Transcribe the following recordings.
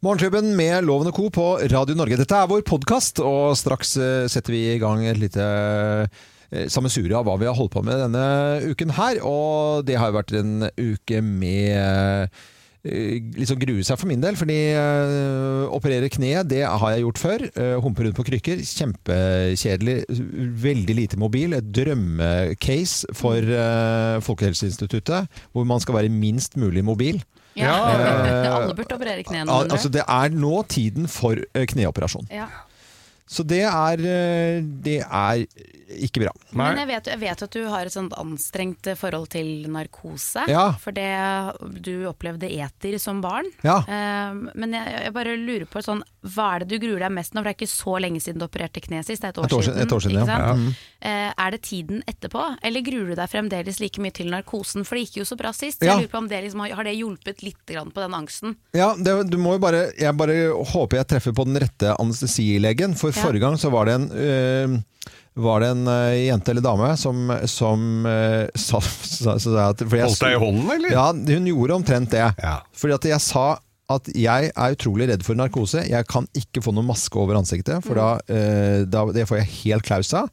Morgenklubben med Loven og Co. på Radio Norge. Dette er vår podkast, og straks eh, setter vi i gang et lite eh, sammensurium av hva vi har holdt på med denne uken her. Og det har jo vært en uke med liksom grue seg for min del, fordi øh, operere kneet, det har jeg gjort før. Øh, humpe rundt på krykker. Kjempekjedelig. Veldig lite mobil. Et drømmecase for øh, Folkehelseinstituttet, hvor man skal være minst mulig mobil. Ja, Eh, Alle burde operere knærne. Altså, det er nå tiden for eh, kneoperasjon. Ja. Så det er, eh, det er ikke bra. Men jeg vet, jeg vet at du har et sånt anstrengt forhold til narkose. Ja. For det, du opplevde eter som barn. Ja. Eh, men jeg, jeg bare lurer på sånn, hva er det du gruer deg mest nå? For det er ikke så lenge siden du opererte kneet sist. Det er et år, Et år siden- et år siden, ja. Ja. Eh, er det tiden etterpå, eller gruer du deg fremdeles like mye til narkosen? For det gikk jo så bra sist. Så Ja. jeg lurer på om det liksom, har, har det hjulpet litt grann på den angsten? Ja, det, du må jo bare, jeg bare håper jeg treffer på den rette anestesilegen. For Ja. Forrige gang så var det en, øh, var det en uh, jente eller dame som, som uh, sa, sa, sa at jeg- Holdt deg i hånden, eller? Ja, hun gjorde omtrent det. Ja. Fordi at jeg sa at jeg er utrolig redd for narkose. Jeg kan ikke få noen maske over ansiktet, for da, uh, da det får jeg helt klaus av.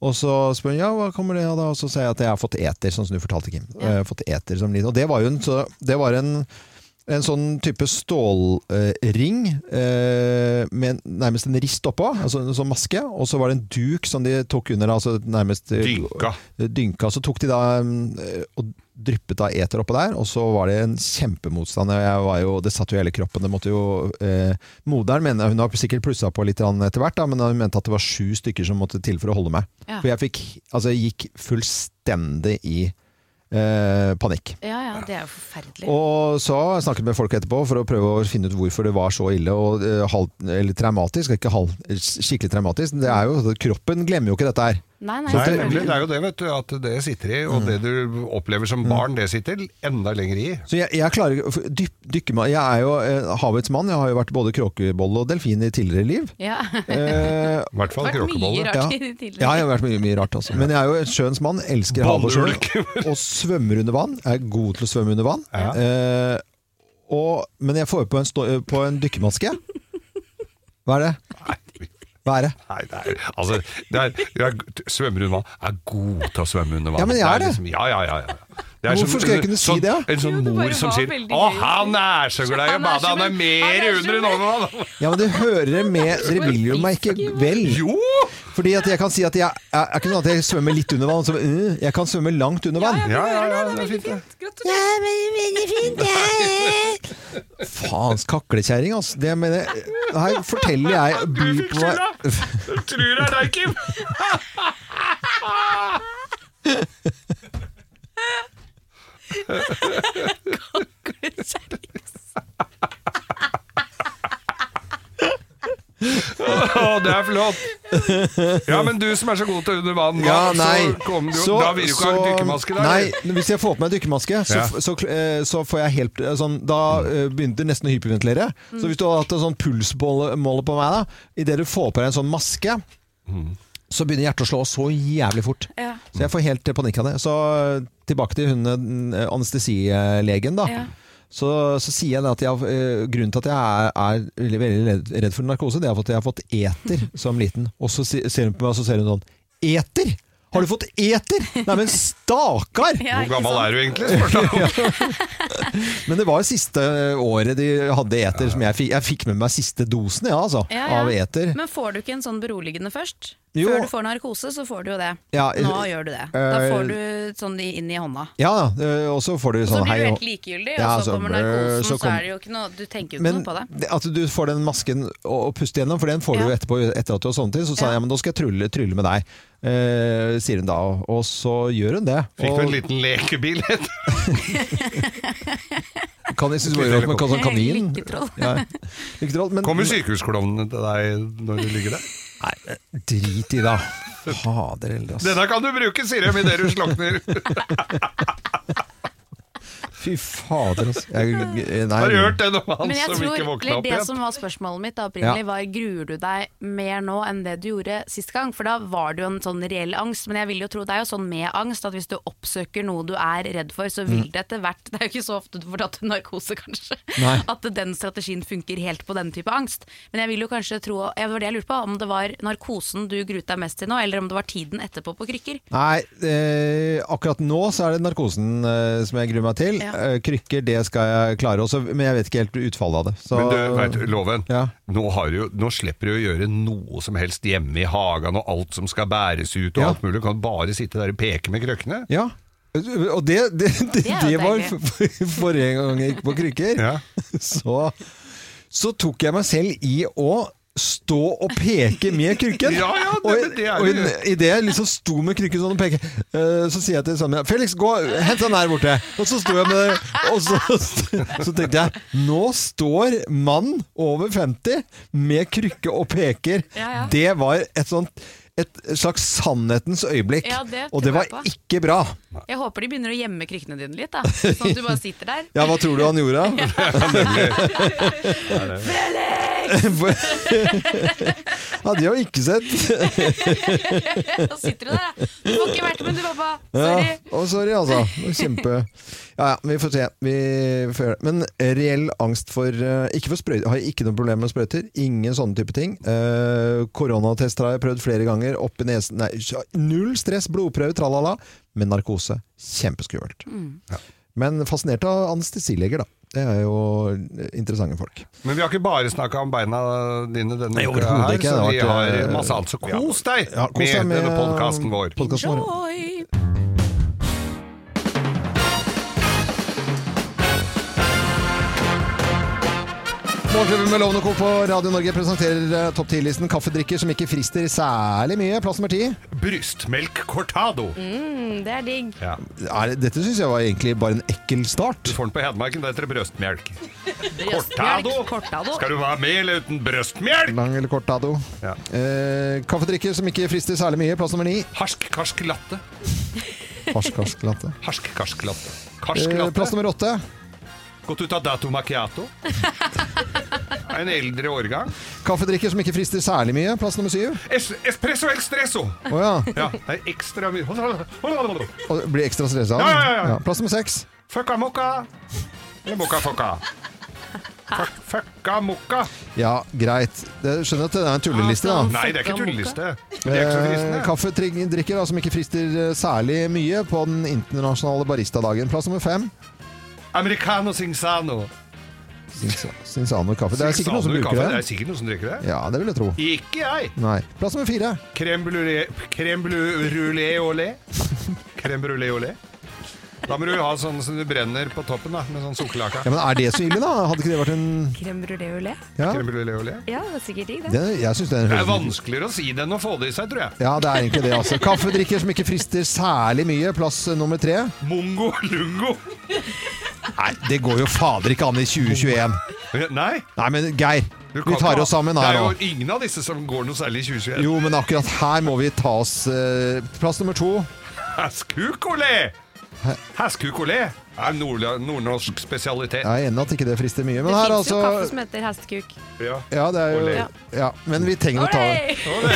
Og så spør hun ja, hva kommer det av da? Og så sier jeg at jeg har fått eter, sånn som du fortalte, Kim. Eh, fått eter som liten. Og det var jo en, så, det var en, en sånn type stålring eh, med nærmest en rist oppå, altså en sånn maske. Og så var det en duk som de tok under, altså nærmest eh, Dynka. dynka. Så tok de da eh, og dryppet av eter oppå der, og så var det en kjempemotstand. Jeg var jo, det satt jo hele kroppen. Det måtte jo eh, Moderen mener hun har sikkert plussa på litt etter hvert, da, men hun mente at det var sju stykker som måtte til for å holde meg. Ja. For jeg fikk, altså jeg gikk fullstendig i eh, panikk. Ja ja, det er jo forferdelig. Og så har jeg snakket med folk etterpå for å prøve å finne ut hvorfor det var så ille og eh, halv, eller traumatisk. Ikke halv, skikkelig traumatisk. Det er jo, kroppen glemmer jo ikke dette her. Nei, nei, Nei, det er jo det, vet du, at det sitter i, og det du opplever som barn, det sitter enda lenger i. Så jeg, jeg klarer dyp, dykke, meg- Jeg er jo eh, havets mann. Jeg har jo vært både kråkebolle og delfin i tidligere liv. Ja. Eh, I hvert fall kråkebolle. ja. ja, jeg har vært mye, mye rart også. Men jeg er jo en sjøens mann. Elsker hav og sjø. Og svømmer under vann. Jeg er god til å svømme under vann. Ja. Eh, og, men jeg får på en, på en dykkermaske. Hva er det? Hva det? Nei, det er, altså, det er, jeg er, svømmer under vann. Jeg er god til å svømme under vann. Ja, men jeg er det. liksom, ja, ja, ja, ja. Det er Hvorfor skal jeg kunne si sånn, det, da? En sånn mor som sier veldig 'Å, han er så glad i å Han bade, han er mer han er under enn over vann'. Ja, men det hører med Dere vil jo meg ikke vel. Jo! Fordi at jeg kan si at jeg jeg, ikke sånn at jeg svømmer litt under vann. Så, uh, jeg kan svømme langt under vann. Ja, ja, ja, det er fint det. Faens kaklekjerring, altså. Det mener Her forteller jeg Du fikk på meg skylda! Jeg tror det er deg, Kim. Å, det er flott! Ja, men du som er så god til under vann, Ja, nei. så kommer du, da vil du ikke ha dykkermaske der? Nei, hvis jeg får på meg dykkermaske, så, Ja. så, eh, så får jeg helt eh, sånn Da eh, begynner det nesten å hyperventilere. Så hvis du har hatt en sånn pulsmåler på meg, da idet du får på deg en sånn maske så begynner hjertet å slå så jævlig fort. Ja. Så jeg får helt panikk av det. Så tilbake til hun eh, anestesilegen, da. Ja. Så, så sier jeg at jeg, eh, grunnen til at jeg er, er veldig, redd for narkose, det er at jeg har fått eter som liten. Og så ser hun på meg og så ser hun sånn Eter! Har du fått eter?! Nei, men stakkar! Ja, Hvor gammel er du egentlig? Men det var jo siste året de hadde eter som jeg fikk. Jeg fikk med meg siste dosen, ja, altså, Ja, ja. av eter. Men får du ikke en sånn beroligende først? Jo. Før du får narkose, så får du jo det. Ja, Nå eh, gjør du det. Da eh, får du sånn inn i hånda. Ja, eh, og så får du Og så sånn blir du helt likegyldig, Ja, og så så kommer narkosen, så så, er det jo ikke noe Du tenker jo ikke Men noe på det. at du får den masken å, å puste gjennom, for den får du Ja. jo etterpå etter at du har sovnet til. Så sa Ja. jeg ja, men da skal jeg trylle, trylle med deg, eh, sier hun da. Og så gjør hun det. Fikk du og en liten lekebil? kan jeg synes det var rart med sånn kanin. Lykketroll. Ja, lykketroll. Men Kommer sykehusklovnene til deg når du ligger der? Nei, drit i det. Fader heller, altså. Denne kan du bruke, sier de idet du slokner. Fy fader, altså. Jeg, nei, Har du hørt den om han Men jeg som tror, ikke våkna opp igjen. Det som var spørsmålet mitt da opprinnelig, var gruer du deg mer nå enn det du gjorde sist gang? For da var det jo en sånn reell angst. Men jeg vil jo tro det er jo sånn med angst at hvis du oppsøker noe du er redd for, så vil det etter hvert Det er jo ikke så ofte du får tatt en narkose, kanskje, Nei. at den strategien funker helt på den type angst. Men jeg vil jo kanskje tro ja, Det var det jeg lurte på, om det var narkosen du gruet deg mest til nå, eller om det var tiden etterpå på krykker. Nei, eh, akkurat nå så er det narkosen eh, som jeg gruer meg til. Ja. Eh, krykker, det skal jeg klare også, men jeg vet ikke helt utfallet av det. Så, Men du, vet, Loven, Ja. nå, har du, jo- nå slipper du å gjøre noe som helst hjemme i hagen, og alt som skal bæres ut, og Ja. alt mulig. Du kan bare sitte der og peke med krøkkene. Ja. Og det, det, det, Det det var forrige gang jeg gikk på krykker. Ja. Så, så tok jeg meg selv i å stå og peke med krykken. Ja, ja, det- og det er og jo- i- i det jeg liksom sto med krykken sånn og peke, eh, så sier jeg til Samia Felix, gå, hent den der borte. Og så sto jeg med det, og så, så tenkte jeg nå står mann over 50 med krykke og peker. Ja, ja. Det var et sånt et slags sannhetens øyeblikk. Ja, det og det var ikke bra. Jeg håper de begynner å gjemme krykkene dine litt, da. Sånn at du bare sitter der. Ja, hva tror du han gjorde? Hadde jeg jo ikke sett. Da sitter du der, da. Du får ikke vært med du, pappa. Ja, Sorry. og sorry, altså. Kjempe Ja, ja, vi får se. Vi får gjøre det. Men reell angst for eh, Ikke for sprøyter. Har ikke noe problem med sprøyter. Ingen sånne type ting. Uh, koronatester har jeg prøvd flere ganger. Opp i nesen Nei, null stress, blodprøve, tralala. Men narkose, kjempeskummelt. Men fascinert av anestesileger, da. Det er jo interessante folk. Men vi har ikke bare snakka om beina dine denne Nei, uka her, ikke. så vi har eh, masse annet. Så kos deg Ja, kos med, med, denne podkasten vår. podcasten vår. Joy. Morgenklubben med Lovende Co. på Radio Norge presenterer eh, topp 10-listen kaffedrikker som ikke frister særlig mye. Plass nummer ti. Brystmelk cortado. Mm, det er digg. Ja. Er, dette syns jeg var egentlig bare en ekkel start. Du får den på Hedmarken, det heter brøstmelk. Cortado. Cortado! Skal du være med eller uten brøstmelk? Lang eller cortado. Ja. Eh, kaffedrikker som ikke frister særlig mye. Plass nummer ni. Harsk, karsk latte. Harsk, karsk latte. Harsk, karsk latte. Karsk Eh, latte. plass nummer åtte. Gått ut av dato macchiato. En eldre årgang. Kaffedrikker som ikke frister særlig mye. Plass nummer syv. Es espresso extresso. Å ja. Ja, det er ekstra mye Og blir ekstra stressa. Ja, ja, ja. Plass nummer seks. Fucka mokka. Eller mokka fucka. Fucka mokka. Ja, greit. Det, skjønner at det er en tulleliste, da. Nei, det er ikke tulleliste. Eh. Kaffedrikker da, som ikke frister eh, særlig mye på den internasjonale baristadagen. Plass nummer fem. Americano singsano. Sins- Sinsano kaffe. Det er sikkert noen som bruker kaffe. Det det. er sikkert noen som drikker det. Ja, det vil jeg tro. Ikke jeg. Nei. Plass nummer fire. Crème brulé crème brûlée au lait. Crème brulé au lait. Da må du ha sånn som du brenner på toppen, da, med sånn sukkerlake. Ja, men Er det så ille, da? Hadde ikke det vært en Crème brûlée au lait. Ja, Crème brûlée au lait. Ja, det er sikkert digg, det. det, jeg synes det er en Det er vanskeligere å si det enn å få det i seg, tror jeg. Ja, det er egentlig det, altså. Kaffedrikker som ikke frister særlig mye. Plass nummer tre. Mongo lungo. Nei, det går jo fader ikke an i 2021. Nei. Nei, men Geir, vi tar oss sammen her Det er jo ingen av disse som går noe særlig i 2021. Jo, men akkurat her må vi ta oss eh, Plass nummer to. Heskukolé! Heskukolé er nord nordnorsk spesialitet. Jeg er enig at ikke det frister mye, men Det her fins jo kaffe altså som heter hestkuk. Ja. Ja, det er jo ja, Men vi trenger å ta Oi!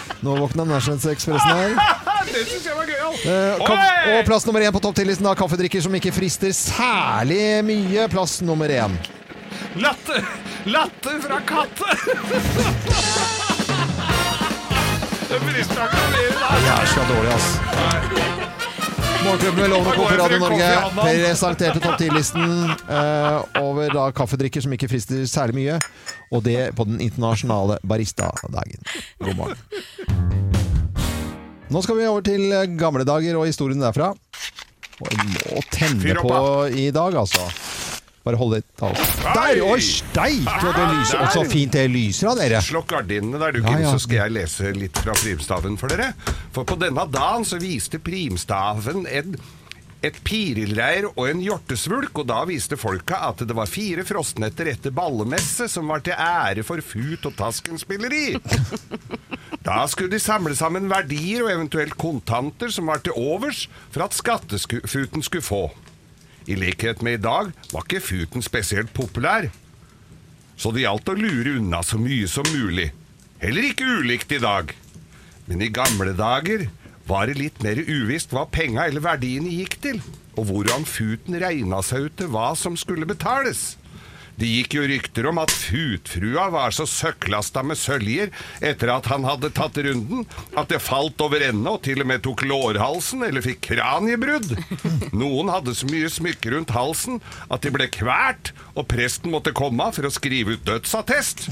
Nå våkna Nationals-ekspressen her. Det syns jeg var gøyal! Eh, og plass nummer én på topp 10-listen av kaffedrikker som ikke frister særlig mye. Plass nummer én. Latte! Latte fra katte! Det frister ikke leve Jeg Det er så dårlig, ass. Morgenklubben med Lovende Co. på Radio Norge presenterte topp 10-listen uh, over da kaffedrikker som ikke frister særlig mye. Og det på den internasjonale baristadagen. God morgen. Nå skal vi over til eh, gamle dager og historien derfra. Og jeg må tenne på i dag, altså. Bare hold litt oss. Der! Oi, steike! Det lyser og så fint det lyser av dere. Slokk gardinene der, du, Ja, Kim, ja. så skal jeg lese litt fra primstaven for dere. For på denne dagen så viste primstaven en, et pirilreir og en hjortesvulk, og da viste folka at det var fire frostnetter etter ballemesse som var til ære for Fut og Tasken-spilleri. Da skulle de samle sammen verdier og eventuelt kontanter som var til overs for at skattefuten skulle få. I likhet med i dag var ikke futen spesielt populær, så det gjaldt å lure unna så mye som mulig. Heller ikke ulikt i dag. Men i gamle dager var det litt mer uvisst hva penga eller verdiene gikk til, og hvordan futen regna seg ut til hva som skulle betales. Det gikk jo rykter om at Futfrua var så søkklasta med søljer etter at han hadde tatt runden, at det falt over ende og til og med tok lårhalsen eller fikk kraniebrudd. Noen hadde så mye smykker rundt halsen at de ble kvært, og presten måtte komme for å skrive ut dødsattest.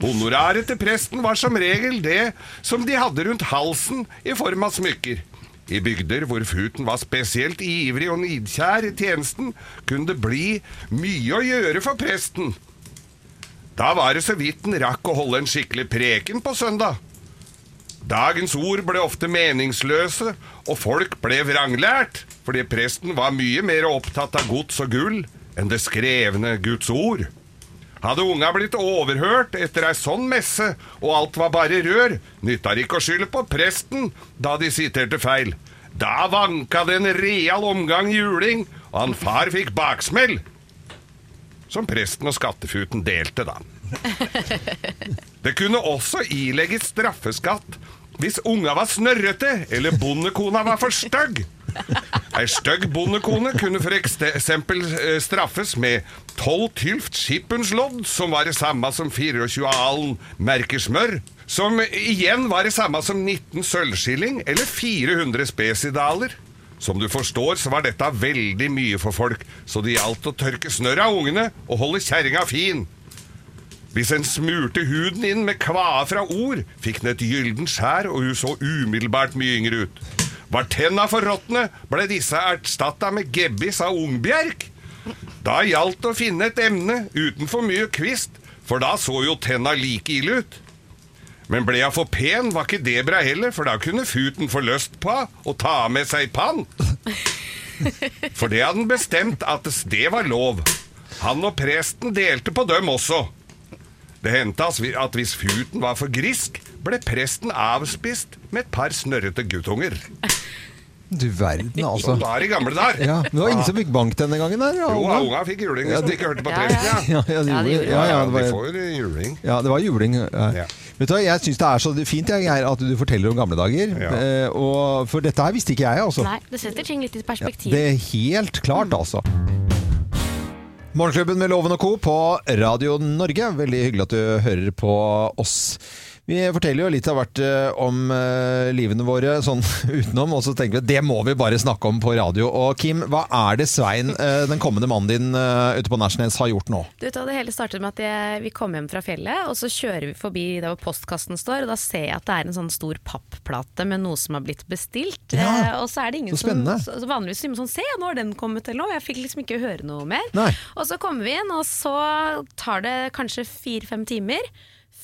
Honoraret til presten var som regel det som de hadde rundt halsen i form av smykker. I bygder hvor futen var spesielt ivrig og nidkjær i tjenesten, kunne det bli mye å gjøre for presten. Da var det så vidt den rakk å holde en skikkelig preken på søndag. Dagens ord ble ofte meningsløse, og folk ble vranglært, fordi presten var mye mer opptatt av gods og gull enn det skrevne Guds ord. Hadde unga blitt overhørt etter ei sånn messe, og alt var bare rør, nytta det ikke å skylde på presten da de siterte feil. Da vanka det en real omgang juling, og han far fikk baksmell. Som presten og skattefuten delte, da. Det kunne også ilegges straffeskatt hvis unga var snørrete eller bondekona var for stygg. Ei stygg bondekone kunne for eksempel eh, straffes med 12 tylft skippunslodd, som var det samme som 24 alen merkesmør. Som igjen var det samme som 19 sølvskilling eller 400 spesidaler. Som du forstår, så var dette veldig mye for folk, så det gjaldt å tørke snørr av ungene og holde kjerringa fin. Hvis en smurte huden inn med kvae fra ord, fikk den et gyllent skjær, og hun så umiddelbart mye yngre ut. Var tenna forråtne, ble disse erstatta med gebbis av ungbjerk. Da gjaldt det å finne et emne uten for mye kvist, for da så jo tenna like ille ut. Men ble jeg for pen, var ikke det bra heller, for da kunne futen få lyst på å ta med seg pann. For det hadde han bestemt at det var lov. Han og presten delte på dem også. Det hendte at hvis futen var for grisk, ble presten avspist med et par snørrete guttunger. Du verden, altså. Som var i gamle dager. Ja, men det var ingen som fikk bank denne gangen der? Jo, unga, unga fikk juling Ja, de ikke hørte på presten. Ja, Ja, ja, de de gjorde- gjorde ja, ja, ja, det de var, får jo juling. ja, det var juling. Ja. Ja. Vet du Jeg syns det er så fint jeg, Geir, at du forteller om gamle dager. Ja. Eh, og, for dette her visste ikke jeg, altså. Nei, det setter ting litt i Ja, perspektiv. det er helt klart, altså. Morgenklubben med Loven og Co. på Radio Norge. Veldig hyggelig at du hører på oss. Vi forteller jo litt av hvert eh, om eh, livene våre sånn utenom, og så tenker vi at det må vi bare snakke om på radio. Og Kim, hva er det Svein, eh, den kommende mannen din ute på Nærsnes, har gjort nå? Du vet, Det hele startet med at jeg, vi kom hjem fra fjellet, og så kjører vi forbi der hvor postkassen står, og da ser jeg at det er en sånn stor papplate med noe som har blitt bestilt. Ja, og så er det ingen så spennende. som så Vanligvis sier sånn Se, nå har den kommet til nå. Jeg fikk liksom ikke høre noe mer. Nei. Og så kommer vi inn, og så tar det kanskje fire-fem timer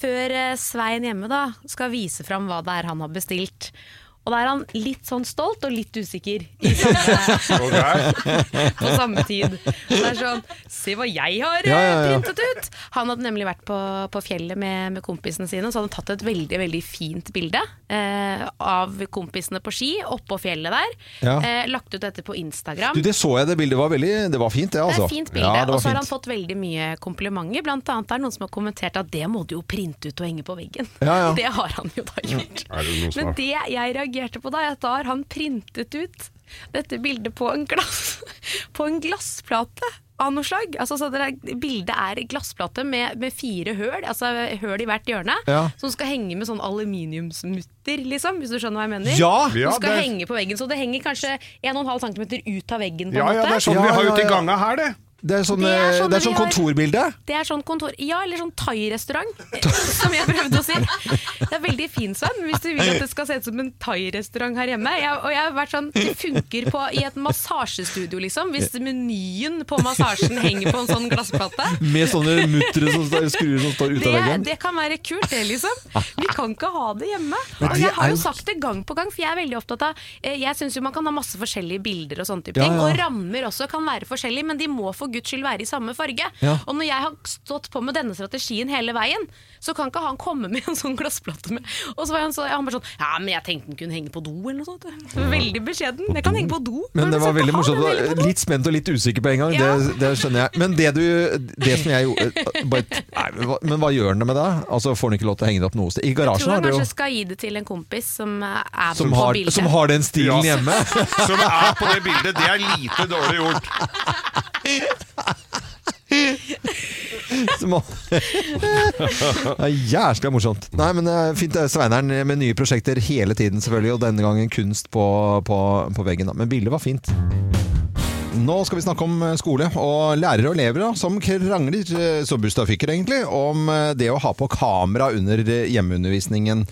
før eh, Svein hjemme da skal vise fram hva det er han har bestilt. Og da er han litt sånn stolt og litt usikker i samme, på samme tid. Så det er sånn Se hva jeg har Ja, ja, eh, ja. printet ut! Han hadde nemlig vært på, på fjellet med, med kompisene sine, så han hadde tatt et veldig veldig fint bilde eh, av kompisene på ski oppå fjellet der. Ja. Eh, lagt ut dette på Instagram. Du, Det så jeg, det bildet var veldig Det var fint, det, Det altså. er et fint bilde, Ja, og så har han fått veldig mye komplimenter. Blant annet er det noen som har kommentert at det må du jo printe ut og henge på veggen. Ja, ja. Det har han jo da gjort. Det Men det jeg reagerte på da, er at da har han printet ut dette bildet på en, glass, på en glassplate av noe slag. Altså, så det er, bildet er glassplate med, med fire høl, altså høl i hvert hjørne, Ja. som skal henge med sånn aluminiumsmutter, liksom, hvis du skjønner hva jeg mener. Ja! Som Ja, skal det henge på veggen, så det henger kanskje 1,5 cm ut av veggen. på Ja, en ja, måte. det er sånn Ja, vi har ja, ute i ja. ganga her, det. Det er sånn, Det er eh, sånn det er sånn kontorbilde. Det er sånn kontor... Ja, eller sånn thai-restaurant, som jeg prøvde å si. Det er veldig fint, sånn, hvis du vil at det skal se ut som en thai-restaurant her hjemme. Jeg, og jeg har vært sånn, Det funker på, i et massasjestudio, liksom. Hvis menyen på massasjen henger på en sånn glassplate. Med sånne muttere som står, skruer som står ut av veggen. det kan være kult, det, liksom. Vi kan ikke ha det hjemme. Og jeg har jo sagt det gang på gang, for jeg er veldig opptatt av eh, Jeg syns jo man kan ha masse forskjellige bilder og sånne type ting. Og rammer også kan være forskjellige, men de må for for guds skyld være i samme farge. Ja. Og når jeg har stått på med denne strategien hele veien, så kan ikke han komme med en sånn glassplate med Og så var han, så, han bare sånn Ja, men jeg tenkte den kunne henge på do, eller noe sånt. Veldig beskjeden. Jeg kan henge på do. Men det var veldig morsomt. Litt spent og litt usikker på en gang, Ja. det, det skjønner jeg. Men det du Det som jeg gjorde bare, nei, men hva- Men hva gjør han med det? Altså Får han ikke lov til å henge det opp noe sted? I Jeg garasjen tror har han du jo kanskje skal gi det til en kompis som er som på har, bildet. som har den stilen Ja. hjemme. Som er på det bildet. Det er lite dårlig gjort. Som det er jævlig morsomt. Nei, men det er Fint er Sveineren med nye prosjekter hele tiden, selvfølgelig. Og denne gangen kunst på, på, på veggen. Men bildet var fint. Nå skal vi snakke om eh, skole og lærere og elever da, som krangler, eh, så bustafikker egentlig, om eh, det å ha på kamera under hjemmeundervisningen.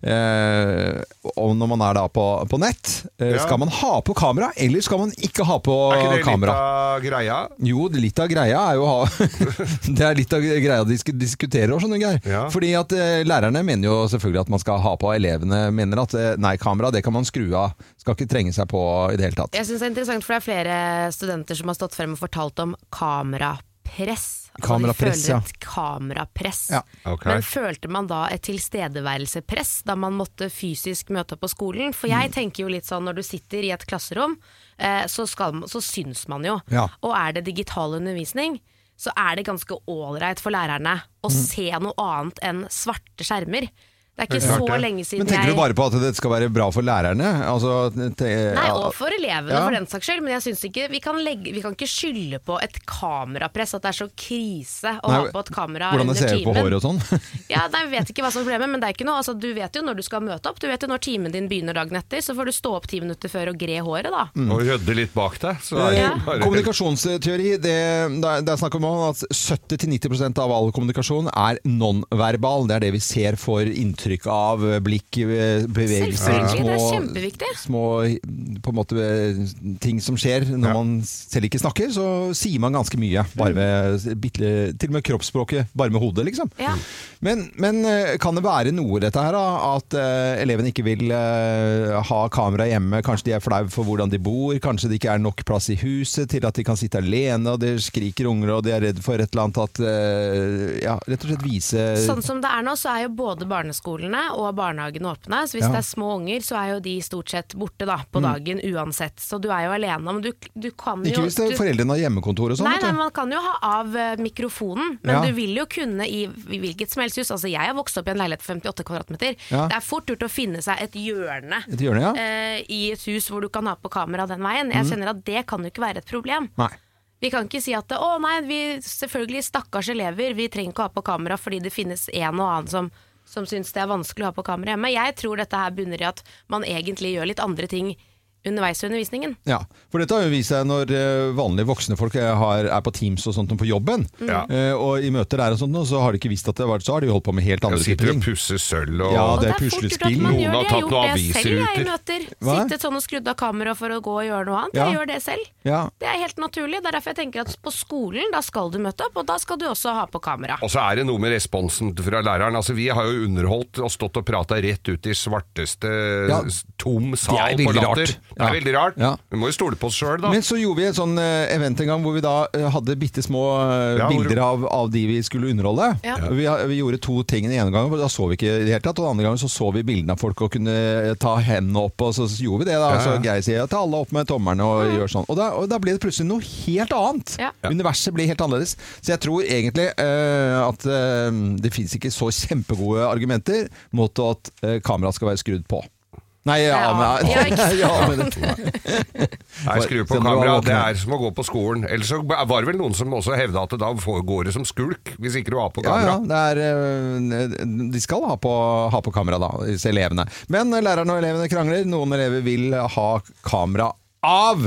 Eh, og når man er da på, på nett. Eh, Ja. Skal man ha på kamera, eller skal man ikke ha på kamera? Er ikke det litt av greia? Jo, litt av greia er jo å ha Det er litt av greia de sk- diskuterer og sånne greier. Ja. Fordi at eh, lærerne mener jo selvfølgelig at man skal ha på, elevene mener at nei, kamera det kan man skru av. Skal ikke trenge seg på i det hele tatt. Jeg synes det er interessant, for det er flere studenter som har stått frem og fortalt om kamerapress. Altså, Kamerapress, føler ja. et kamerapress. Ja, Okay. Men følte man da et tilstedeværelsepress da man måtte fysisk møte opp på skolen? For jeg tenker jo litt sånn når du sitter i et klasserom, eh, så, skal, så syns man jo. Ja. Og er det digital undervisning, så er det ganske ålreit for lærerne å Mm. se noe annet enn svarte skjermer. Det er ikke klart så det. lenge siden jeg Men tenker jeg du bare på at det skal være bra for lærerne? Altså, te, Nei, og for elevene Ja. for den saks skyld. Men jeg synes ikke vi kan, legge, vi kan ikke skylde på et kamerapress, at det er så krise å Nei, ha på et kamera Hvordan timen. det ser ut på håret og sånn. Ja, nei, Jeg vet ikke hva som er problemet, men det er ikke noe altså, du vet jo når du skal møte opp. Du vet jo når timen din begynner dagen etter, så får du stå opp ti minutter før og gre håret, da. Mm. Og rydde litt bak deg. Så er Ja. bare Kommunikasjonsteori, det, det er- det er snakk om at 70-90% av all kommunikasjon er non-verbal. Det er det vi ser, for inntrykk av, blikk, eh, bevegelser, Selvfølgelig, det er små, kjempeviktig. små på en måte, eh, ting som skjer. Når Ja. man selv ikke snakker, så sier man ganske mye. Bare ved, bitte- til og med kroppsspråket, bare med hodet, liksom. Ja. Men, men eh, kan det være noe dette her, da? At uh, elevene ikke vil uh, ha kamera hjemme? Kanskje de er flau for hvordan de bor? Kanskje det ikke er nok plass i huset til at de kan sitte alene, og det skriker unger, og de er redd for et eller annet at uh, Ja, rett og slett vise Sånn som det er nå, så er jo både barneskolene og barnehagene åpne. Så hvis Ja. det er små unger, så er jo de stort sett borte da, på dagen uansett. Så du er jo alene. Men du, du kan jo Ikke hvis det er foreldrene har hjemmekontor og sånn. Nei, nei, man kan jo ha av eh, mikrofonen, men Ja. du vil jo kunne i, hvilket som helst hus. Altså, jeg har vokst opp i en leilighet på 58 kvadratmeter. Ja. Det er fort gjort å finne seg et hjørne, Et hjørne, ja. eh, i et hus hvor du kan ha på kamera den veien. Jeg kjenner at det kan jo ikke være et problem. Nei. Vi kan ikke si at å nei, vi, selvfølgelig stakkars elever, vi trenger ikke å ha på kamera fordi det finnes en og annen som, som syns det er vanskelig å ha på kamera hjemme. Jeg tror dette her bunner i at man egentlig gjør litt andre ting underveis i undervisningen. Ja, for dette har jo vist seg når eh, vanlige voksne folk eh, har, er på Teams og sånt på jobben, Ja. eh, og i møter der og sånt, så har de ikke visst at det har vært så har de holdt på med helt andre Jeg typer sitter ting. og pusser sølv og Ja, det er puslespill. Noen har. Jeg tatt har noen gjort det selv jeg, i avisruter. møter. Hva? Sittet sånn og skrudd av kamera for å gå og gjøre noe annet. Ja. Jeg gjør det selv. Ja. Det er helt naturlig. Det er derfor jeg tenker at på skolen, da skal du møte opp, og da skal du også ha på kamera. Og så er det noe med responsen fra læreren. Altså, vi har jo underholdt og stått og prata rett ut i svarteste Ja. tom sal på latter. Det er Ja. veldig rart. Ja. Vi må jo stole på oss sjøl, da. Men så gjorde vi et sånn eh, event en gang hvor vi da eh, hadde bitte små eh, bilder av, av de vi skulle underholde. Ja. Vi, vi gjorde to ting den ene gangen, da så vi ikke i det hele tatt. Og den andre gangen så så vi bildene av folk og kunne ta hendene opp, og så gjorde vi det. da. Så. Geir sier ta alle opp med tommelen og gjør sånn. Og da, og da ble det plutselig noe helt annet. Ja. Universet blir helt annerledes. Så jeg tror egentlig uh, at uh, det fins ikke så kjempegode argumenter mot at uh, kameraet skal være skrudd på. Nei, ja, Ja. men, Ja, ikke sant. ja, men Nei, skru på kameraet. kamera. Det er som å gå på skolen. Ellers så var det vel noen som også hevda at da får- går det som skulk, hvis ikke du har på kamera. Ja, ja, det er, eh, de skal ha på, ha på kamera, da, disse elevene. Men lærerne og elevene krangler. Noen elever vil ha kamera av,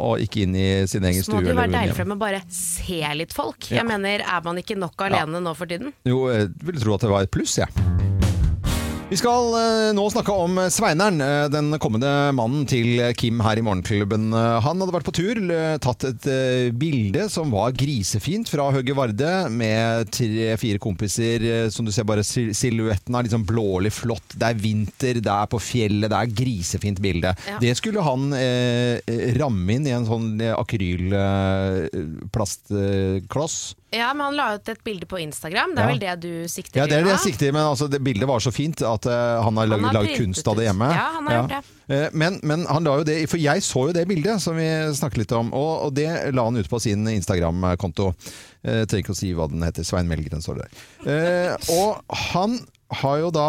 og ikke inn i sin egen stue. Så må det jo være deilig for dem å bare se litt folk. Ja. Jeg mener, Er man ikke nok alene nå for tiden? Jo, jeg vil tro at det var et pluss, jeg. Vi skal eh, nå snakke om Sveineren, eh, den kommende mannen til Kim her i Morgenklubben. Eh, Han hadde vært på tur, eh, tatt et eh, bilde som var grisefint fra Høge Varde, med tre-fire kompiser. eh, Som du ser, bare sil- silhuetten er liksom blålig flott. Det er vinter, det er på fjellet, det er grisefint bilde. Ja. Det skulle han eh, ramme inn i en sånn eh, akrylplastkloss. Ja, men han la ut et bilde på Instagram. Det er Ja. vel det du sikter Ja, det er det jeg sikter i, men altså, det bildet var så fint at eh, han har lagd har laget printet kunst av det ut. hjemme. Ja, han har gjort det. Eh, Men, men han la jo det, for jeg så jo det bildet som vi snakket litt om, og, og det la han ut på sin Instagram-konto. Eh, trenger ikke å si hva den heter. Svein Melgren står det der. Eh, og han har jo da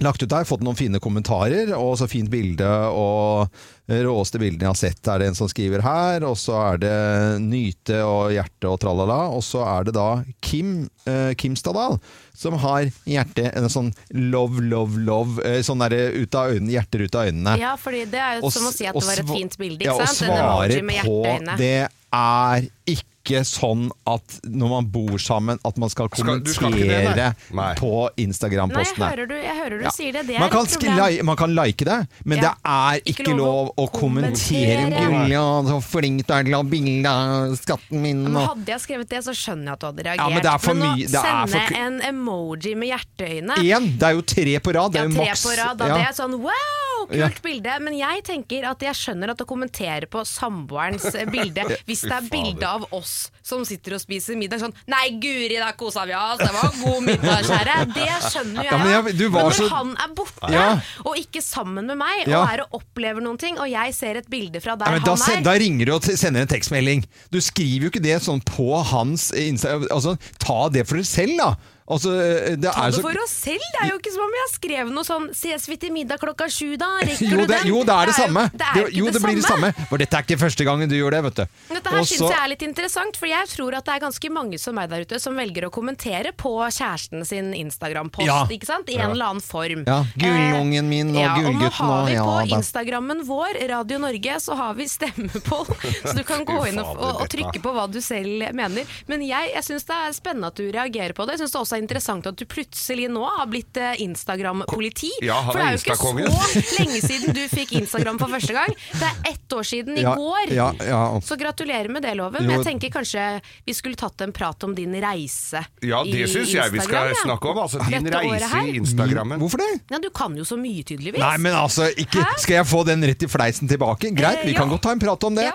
lagt ut der, fått noen fine kommentarer, og så fint bilde, og råeste bildene jeg har sett, er det en som skriver her, og så er det Nyte og Hjerte og tralala, og så er det da Kim, eh, Kim Stadal, som har hjerte, en sånn love, love, love, eh, sånn der ut av øynene, hjerter ut av øynene. Ja, fordi det er jo Og som å si at det var et fint bilde, ikke ja, sant? Emoji svarer med på det er ikke sånn at når man bor sammen, at man skal Skal- skal det, nei? kommentere Nei. på Nei, jeg Instagram-postene. hører du, jeg hører du Ja. sier det. Det man, kan et sk- problem. li man kan like det, men Ja. det er ikke, Ikke lov lov å kommentere. kommentere. Så flink du er til å ha bilde av skatten min. Men Og... hadde jeg skrevet det, så skjønner jeg at du hadde reagert. Ja, men det er for nå mye- det er sende for en emoji med hjerteøyne Én! Det er jo tre på rad. Det er jo tre maks. på rad, da, ja. det er sånn wow, kult Ja. bilde. Men jeg tenker at jeg skjønner at å kommentere på samboerens eh, bilde Hvis det er bilde av oss som sitter og spiser middag sånn Nei, guri, da kosa vi oss, det var god middag, kjære. Det skjønner jo Ja, men jeg. jeg- men når så- han er borte, Ja. og ikke sammen med meg, og er og opplever noen ting, og jeg ser et bilde fra der da, han sen, er da ringer du og sender en tekstmelding. Du skriver jo ikke det sånn på hans Insta... Altså, ta det for deg selv, da. Altså, det Ta det så for oss selv! Det er jo ikke som om jeg har skrevet noe sånn 'Ses vi til middag klokka sju, da? Rekker jo du det, den?' jo, det er det jo- samme. Det er jo jo, det, blir det samme. For dette er ikke første gangen du gjør det, vet du. Dette her Og synes jeg er litt interessant, for jeg tror at det er ganske mange som meg der ute som velger å kommentere på kjæresten sin Instagram-post, Ja. ikke sant? I en eller annen form. Ja, gullungen min og ja, og nå har vi på ja, Instagrammen vår, Radio Norge, så har vi stemmepoll, så du kan gå inn og, og, og trykke på hva du selv mener. Men jeg, jeg syns det er spennende at du reagerer på det. Jeg synes det også er interessant at du plutselig nå har blitt eh, Instagram-politi. Ja, for det er jo ikke så lenge siden du fikk Instagram for første gang. Det er ett år siden i Ja, går. ja, ja. Så gratulerer med det, Loven. Men jeg tenker kanskje vi skulle tatt en prat om din reise Ja, det i syns jeg vi skal snakke om. Altså din reise i Instagrammen. Hvorfor det? Ja, du kan jo så mye, tydeligvis. Nei, men altså, ikke, skal jeg få den rett i fleisen tilbake? Greit, Eh, vi kan godt ta en prat om det.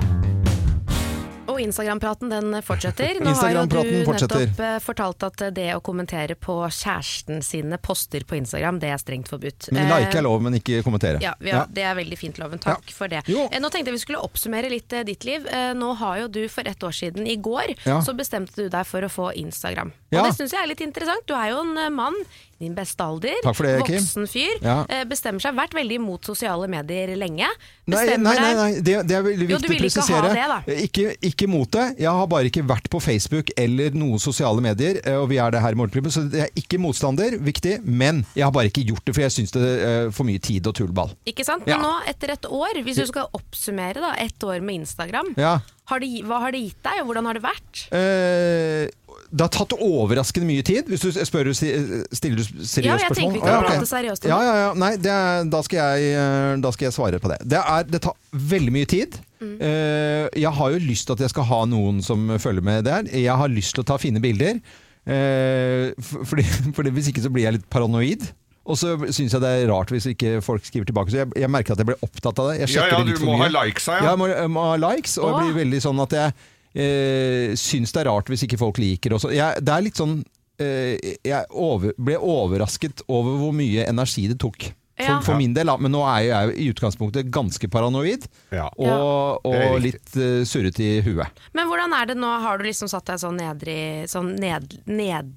Ja. Og Instagram-praten den fortsetter. Nå har jo du nettopp eh, fortalt at det å kommentere på kjæresten sine poster på Instagram, det er strengt forbudt. Men Eh, like er lov, men ikke kommentere. Ja, ja, ja. Det er veldig fint, Loven. Takk for det. Jo. Eh, Nå tenkte jeg vi skulle oppsummere litt eh, ditt liv. Eh, Nå har jo du for ett år siden, i går, Ja. så bestemte du deg for å få Instagram. Ja. Og det syns jeg er litt interessant. Du er jo en eh, mann din beste alder, det, Kim. voksen fyr. Ja. eh, Bestemmer seg, vært veldig imot sosiale medier lenge. Nei, Bestemmer nei, nei, nei. Det, det er veldig viktig å ikke presisere. det, da. Ikke, ikke mot det. Jeg har bare ikke vært på Facebook eller noen sosiale medier, eh, og vi er det her i Morgenklubben, så jeg er ikke motstander, viktig, men jeg har bare ikke gjort det, for jeg syns det er for mye tid og tullball. Ikke sant? Ja. Nå, etter et år, hvis du skal oppsummere da, ett år med Instagram, Ja. har det, hva har det gitt deg, og hvordan har det vært? Eh, det har tatt overraskende mye tid, hvis du spør, stiller du seriøst Ja, jeg spørsmål. tenker vi kan prate seriøst om Ja, ja, ja. Nei, det er, da, skal jeg, eh, da skal jeg svare på det. Det, er, det tar veldig mye tid. Mm. Eh, jeg har jo lyst til at jeg skal ha noen som følger med der. Jeg har lyst til å ta fine bilder. Eh, for, fordi, fordi hvis ikke så blir jeg litt paranoid. Og så syns jeg det er rart hvis ikke folk skriver tilbake. Så jeg, jeg merker at jeg blir opptatt av det. Jeg Ja, ja, det litt du for må mye. ha likes, ja. Ja, jeg må, jeg må ha likes, og jeg blir veldig sånn at jeg eh, syns det er rart hvis ikke folk liker også. Jeg, det er litt sånn eh, Jeg over, ble overrasket over hvor mye energi det tok. For, Ja. for min del. Men nå er jeg i utgangspunktet ganske paranoid. Ja. Og, og litt uh, surrete i huet. Men hvordan er det nå, har du liksom satt deg sånn nedre sånn ned, ned,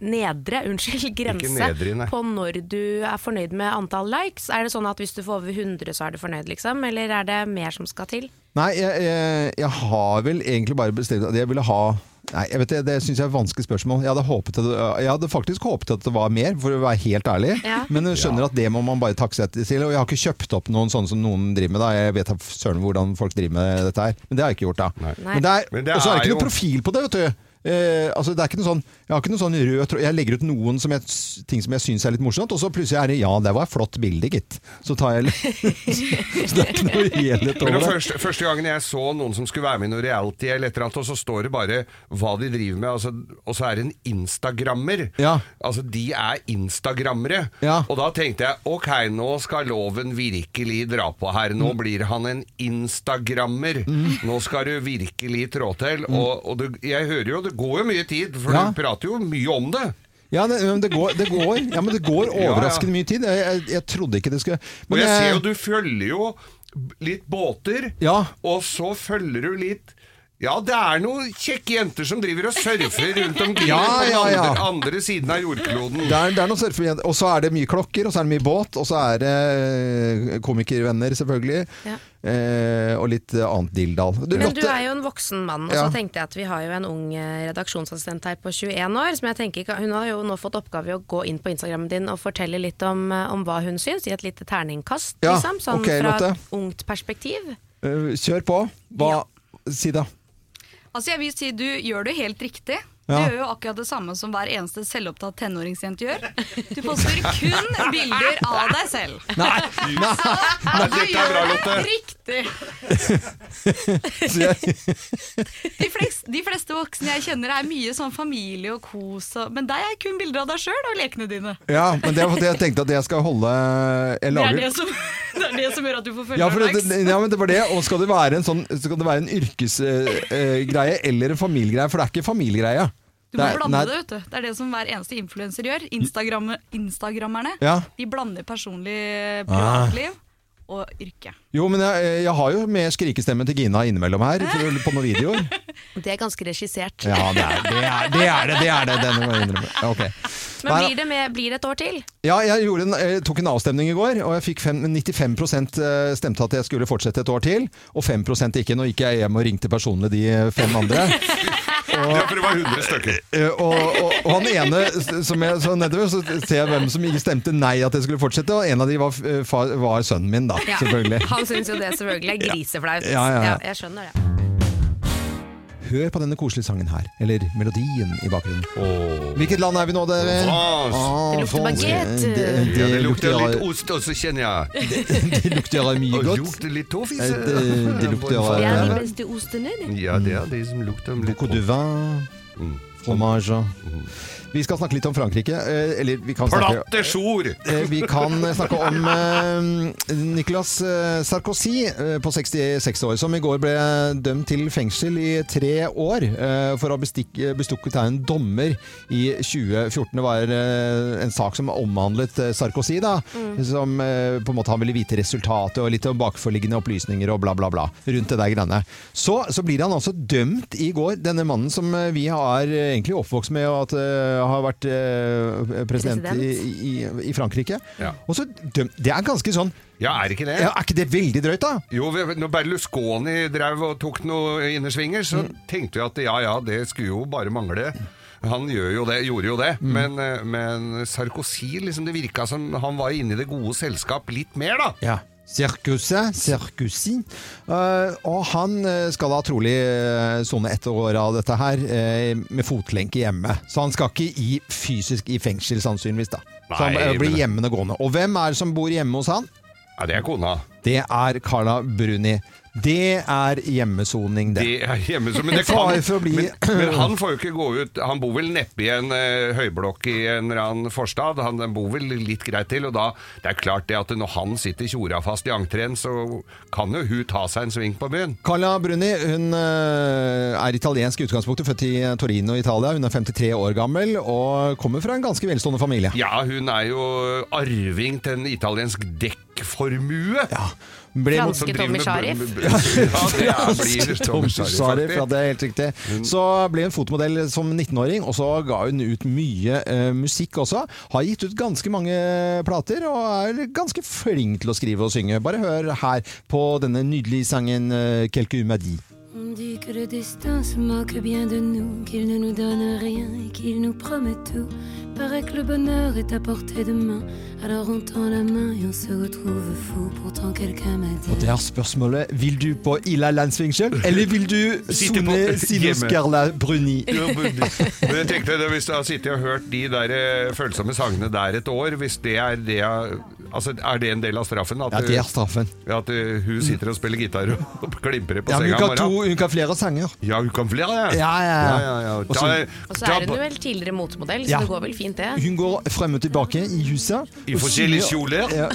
nedre, unnskyld, grense nedre, på når du er fornøyd med antall likes? Er det sånn at hvis du får over 100 så er du fornøyd, liksom? Eller er det mer som skal til? Nei, jeg, jeg, jeg har vel egentlig bare bestemt at jeg ville ha Nei, jeg vet Det, det syns jeg er et vanskelig spørsmål. Jeg hadde, håpet at, jeg hadde faktisk håpet at det var mer, for å være helt ærlig. Ja. Men jeg skjønner at det må man bare takke seg til. Og jeg har ikke kjøpt opp noen sånne som noen driver med. da Jeg vet søren hvordan folk driver med dette her. Men det har jeg ikke gjort, da. Nei. Men det er, Men det er det er ikke jo- noe profil på det, vet du. Eh, altså det er ikke noe sånn, Jeg har ikke noe sånn rød tråd. Jeg legger ut noen som jeg, ting som jeg syns er litt morsomt, og så plutselig er det ja, det var et flott bilde, gitt. Så tar jeg Så det er ikke noe helhet over det. første, første gangen jeg så noen som skulle være med i noe reality, eller et eller annet, og så står det bare hva de driver med, altså, og så er det en instagrammer. Ja. Altså, de er instagrammere. Ja. Og da tenkte jeg ok, nå skal loven virkelig dra på her. Nå blir han en instagrammer. Nå skal du virkelig trå til. Og, og du, jeg hører jo, det går jo mye tid, for Ja. du prater jo mye om det. Ja, det, men det, går, det, går, ja, men det går Ja, overraskende mye tid. Jeg, jeg, jeg trodde ikke det skulle Og men jeg ser jo, du følger jo litt båter, Ja. og så følger du litt ja, det er noen kjekke jenter som driver og surfer rundt omkring Ja, på den ja, ja. andre, andre siden av jordkloden. Det er, det er noen surfejenter. Og så er det mye klokker, og så er det mye båt, og så er det eh, komikervenner, selvfølgelig. Ja. Eh, og litt annet dilldall. Men Men du er jo en voksen mann, og Ja. så tenkte jeg at vi har jo en ung eh, redaksjonsassistent her på 21 år. som jeg tenker, Hun har jo nå fått oppgave i å gå inn på Instagrammen din og fortelle litt om, eh, om hva hun syns, i et lite terningkast, Ja, liksom. Sånn okay, fra Lotte. et ungt perspektiv. kjør på. Hva Si det. Altså jeg vil si Du gjør det helt riktig. Du gjør jo akkurat det samme som hver eneste selvopptatt tenåringsjente gjør. Du poster kun bilder av deg selv. Nei! nei, Du dette er bra, Lotte. riktig. De fleste, de fleste voksne jeg kjenner er mye sånn familie og kos, og, men deg er kun bilder av deg sjøl og lekene dine. ja, men det er fordi jeg tenkte at jeg skal holde Jeg Det er det som, det er det som gjør at du får følge ja, det, ja, men det var det. Og skal det være en, sånn, være en yrkesgreie eller en familiegreie? For det er ikke familiegreie. Du må Det er- blande nei, det, vet du. Det er det som hver eneste influenser gjør. Instagram, Instagrammerne Ja. de blander personlig privatliv og yrke. Jo, men jeg, jeg har jo med skrikestemmen til Gina innimellom her for- på noen videoer. Det er ganske regissert. Ja, det er det. Er, det, er det, det er det. det må jeg innrømme. Ok. Men blir det, med, blir det et år til? Ja, jeg, en, jeg tok en avstemning i går, og jeg fikk fem, 95% stemte at jeg skulle fortsette et år til, og 5% ikke. Nå gikk jeg hjem og ringte personlig de fem andre. Ja, for det var 100 stykker. Eh, Og, og, og han ene som jeg så nedover, så ser jeg hvem som ikke stemte nei at jeg skulle fortsette, og en av de var, var sønnen min, da. Selvfølgelig. Han syns jo det selvfølgelig er griseflaut. Ja, ja, ja. jeg skjønner det. Hør på denne koselige sangen her, eller melodien i bakgrunnen. Hvilket land er vi nå, dere? France. Ah, Det lukter baguette. Det, det, Ja, det lukter litt ost også, kjenner jeg. det lukter mye Og godt. lukter litt toffis. Eh, det- det lukter, Det er Ja. de beste ostene. det. Ja, det er de som lukter litt Beaucoup de vin, Mm. Fromage. Vi skal snakke litt om Frankrike. eh, Eller vi kan snakke Plattesjor! Eh, Vi kan snakke om eh, Nicolas eh, Sarkozy eh, på 66 år, som i går ble dømt til fengsel i tre år eh, for å ha bestikk, bestukket av en dommer i 2014. Det var eh, en sak som omhandlet eh, Sarkozy, da, som eh, på en måte han ville vite resultatet og litt om bakforliggende opplysninger og bla, bla, bla rundt det der greiene. Så, så blir han altså dømt i går, denne mannen som eh, vi har eh, egentlig oppvokst med og at uh, har vært uh, president, President. i, i, i Frankrike. Ja. Og så dømt, Det er ganske sånn Ja, er ikke det? ja, Er ikke det veldig drøyt, da? Jo, når Berlusconi drev og tok noe innersvinger, så Mm. tenkte vi at ja ja, det skulle jo bare mangle. Han gjør jo det, gjorde jo det, Mm. men, eh, men Sarkozy liksom det virka som han var inne i det gode selskap litt mer, da. Ja. Circuset, Circusi. Eh, og han eh, skal da trolig eh, sone ett år av dette her med fotlenke hjemme. Så han skal ikke i fysisk i fengsel, sannsynligvis. da. Så han blir men- hjemmende gående. Og hvem er det som bor hjemme hos han? Ja, Det er kona. Det er Carla Bruni. Det er hjemmesoning, det. Det er hjemmesoning. men, det kan, men, men han får jo ikke gå ut Han bor vel neppe i en eh, høyblokk i en eller annen forstad. Han bor vel litt greit til. Og da Det er klart det at når han sitter tjora fast i entreen, så kan jo hun ta seg en sving på byen. Carla Bruni hun eh, er italiensk i utgangspunktet, født i Torino, Italia. Hun er 53 år gammel og kommer fra en ganske velstående familie. Ja, hun er jo arving til en italiensk dekkformue. Ja, Franske Tommy Sharif. Ja, det er, blir Tommy Sharif, Sharif, ja, det er helt riktig. Så ble hun fotomodell som 19-åring, og så ga hun ut mye uh, musikk også. Har gitt ut ganske mange plater, og er ganske flink til å skrive og synge. Bare hør her på denne nydelige sangen uh, 'Quelque m'a. On dit que le destin se moque bien de nous, qu'il ne nous donne rien et qu'il nous promet tout. Paraît que le bonheur est à portée de main. Alors on tend la main et on se retrouve fou. Pourtant quelqu'un m'a Og dit det er spørsmålet Vil du på Ila landsvingsel, eller vil du Sitte på- sone Sino hjemme. Carla Bruni? Jo, men men jeg tenkte det, Hvis du har sittet og hørt de der eh, følsomme sangene der et år, hvis det er det jeg- Altså, Er det en del av straffen? At, Ja, det er straffen. du- at uh, hun sitter og spiller gitar og klimprer på Ja, men senga hun kan, to, hun kan flere sanger. Ja, hun kan flere, ja. Ja, ja, ja. ja, ja. Og så- Ta- Og så ta- er hun jo vel tidligere motemodell, så Ja. det går vel fint, det. Hun går frem og tilbake i huset. I forskjellige kjoler. Ja,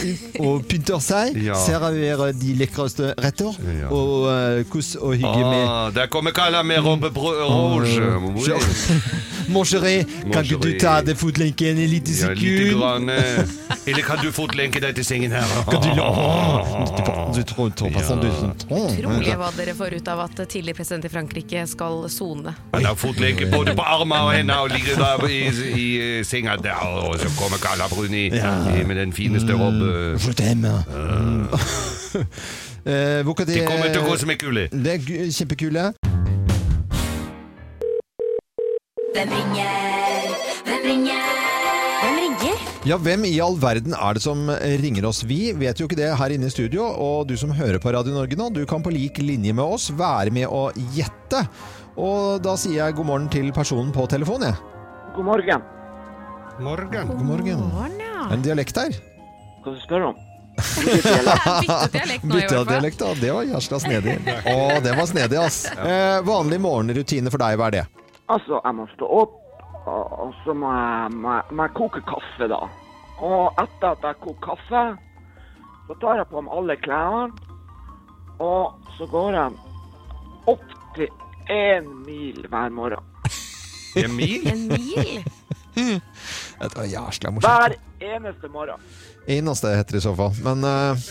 og pynter seg. Ja. Serverer de lekreste retter. Ja. Og uh, kos og hygge med Ah, der kommer Carla med robe bro- rouge. Mon chéri, kan ikke du ta ta deg fotlenken i lite Ja, lite sekund? grann. eh. Eller kan du fotlenke deg til sengen her? Kan du, Åh, du tror, tror pas sånn, du tror. Trolig hva dere får ut av at tidlig president i Frankrike skal sone. Han har fotlenke både på armer og hender og ligger der i, i senga der. Og så kommer Carla Bruni med den fineste robbe. Mm. Eh, de, kommer til å gå som en kule. Det er kjempekule. Hvem ringer? Hvem ringer? Hvem ringer? Ja, hvem i all verden er det som ringer oss? Vi vet jo ikke det her inne i studio, og du som hører på Radio Norge nå, du kan på lik linje med oss være med å gjette. Og da sier jeg god morgen til personen på telefonen, jeg. God morgen. Morgen. God morgen. Morgen, ja. En dialekt her. Hva skal du spørre om? Byttet dialekt nå, i hvert fall. da. Det var jæsla snedig. Å, det var snedig, ass. Eh, vanlig morgenrutine for deg, hva er det? Altså, jeg må stå opp, og og så må jeg, må, jeg, må jeg koke kaffe, da. Og etter at jeg koker kaffe, så tar jeg på meg alle klærne, og så går jeg opp til én mil hver morgen. En mil? En mil? Det var jæsla morsomt. Hver eneste morgen. Eneste heter det i så fall. Men uh,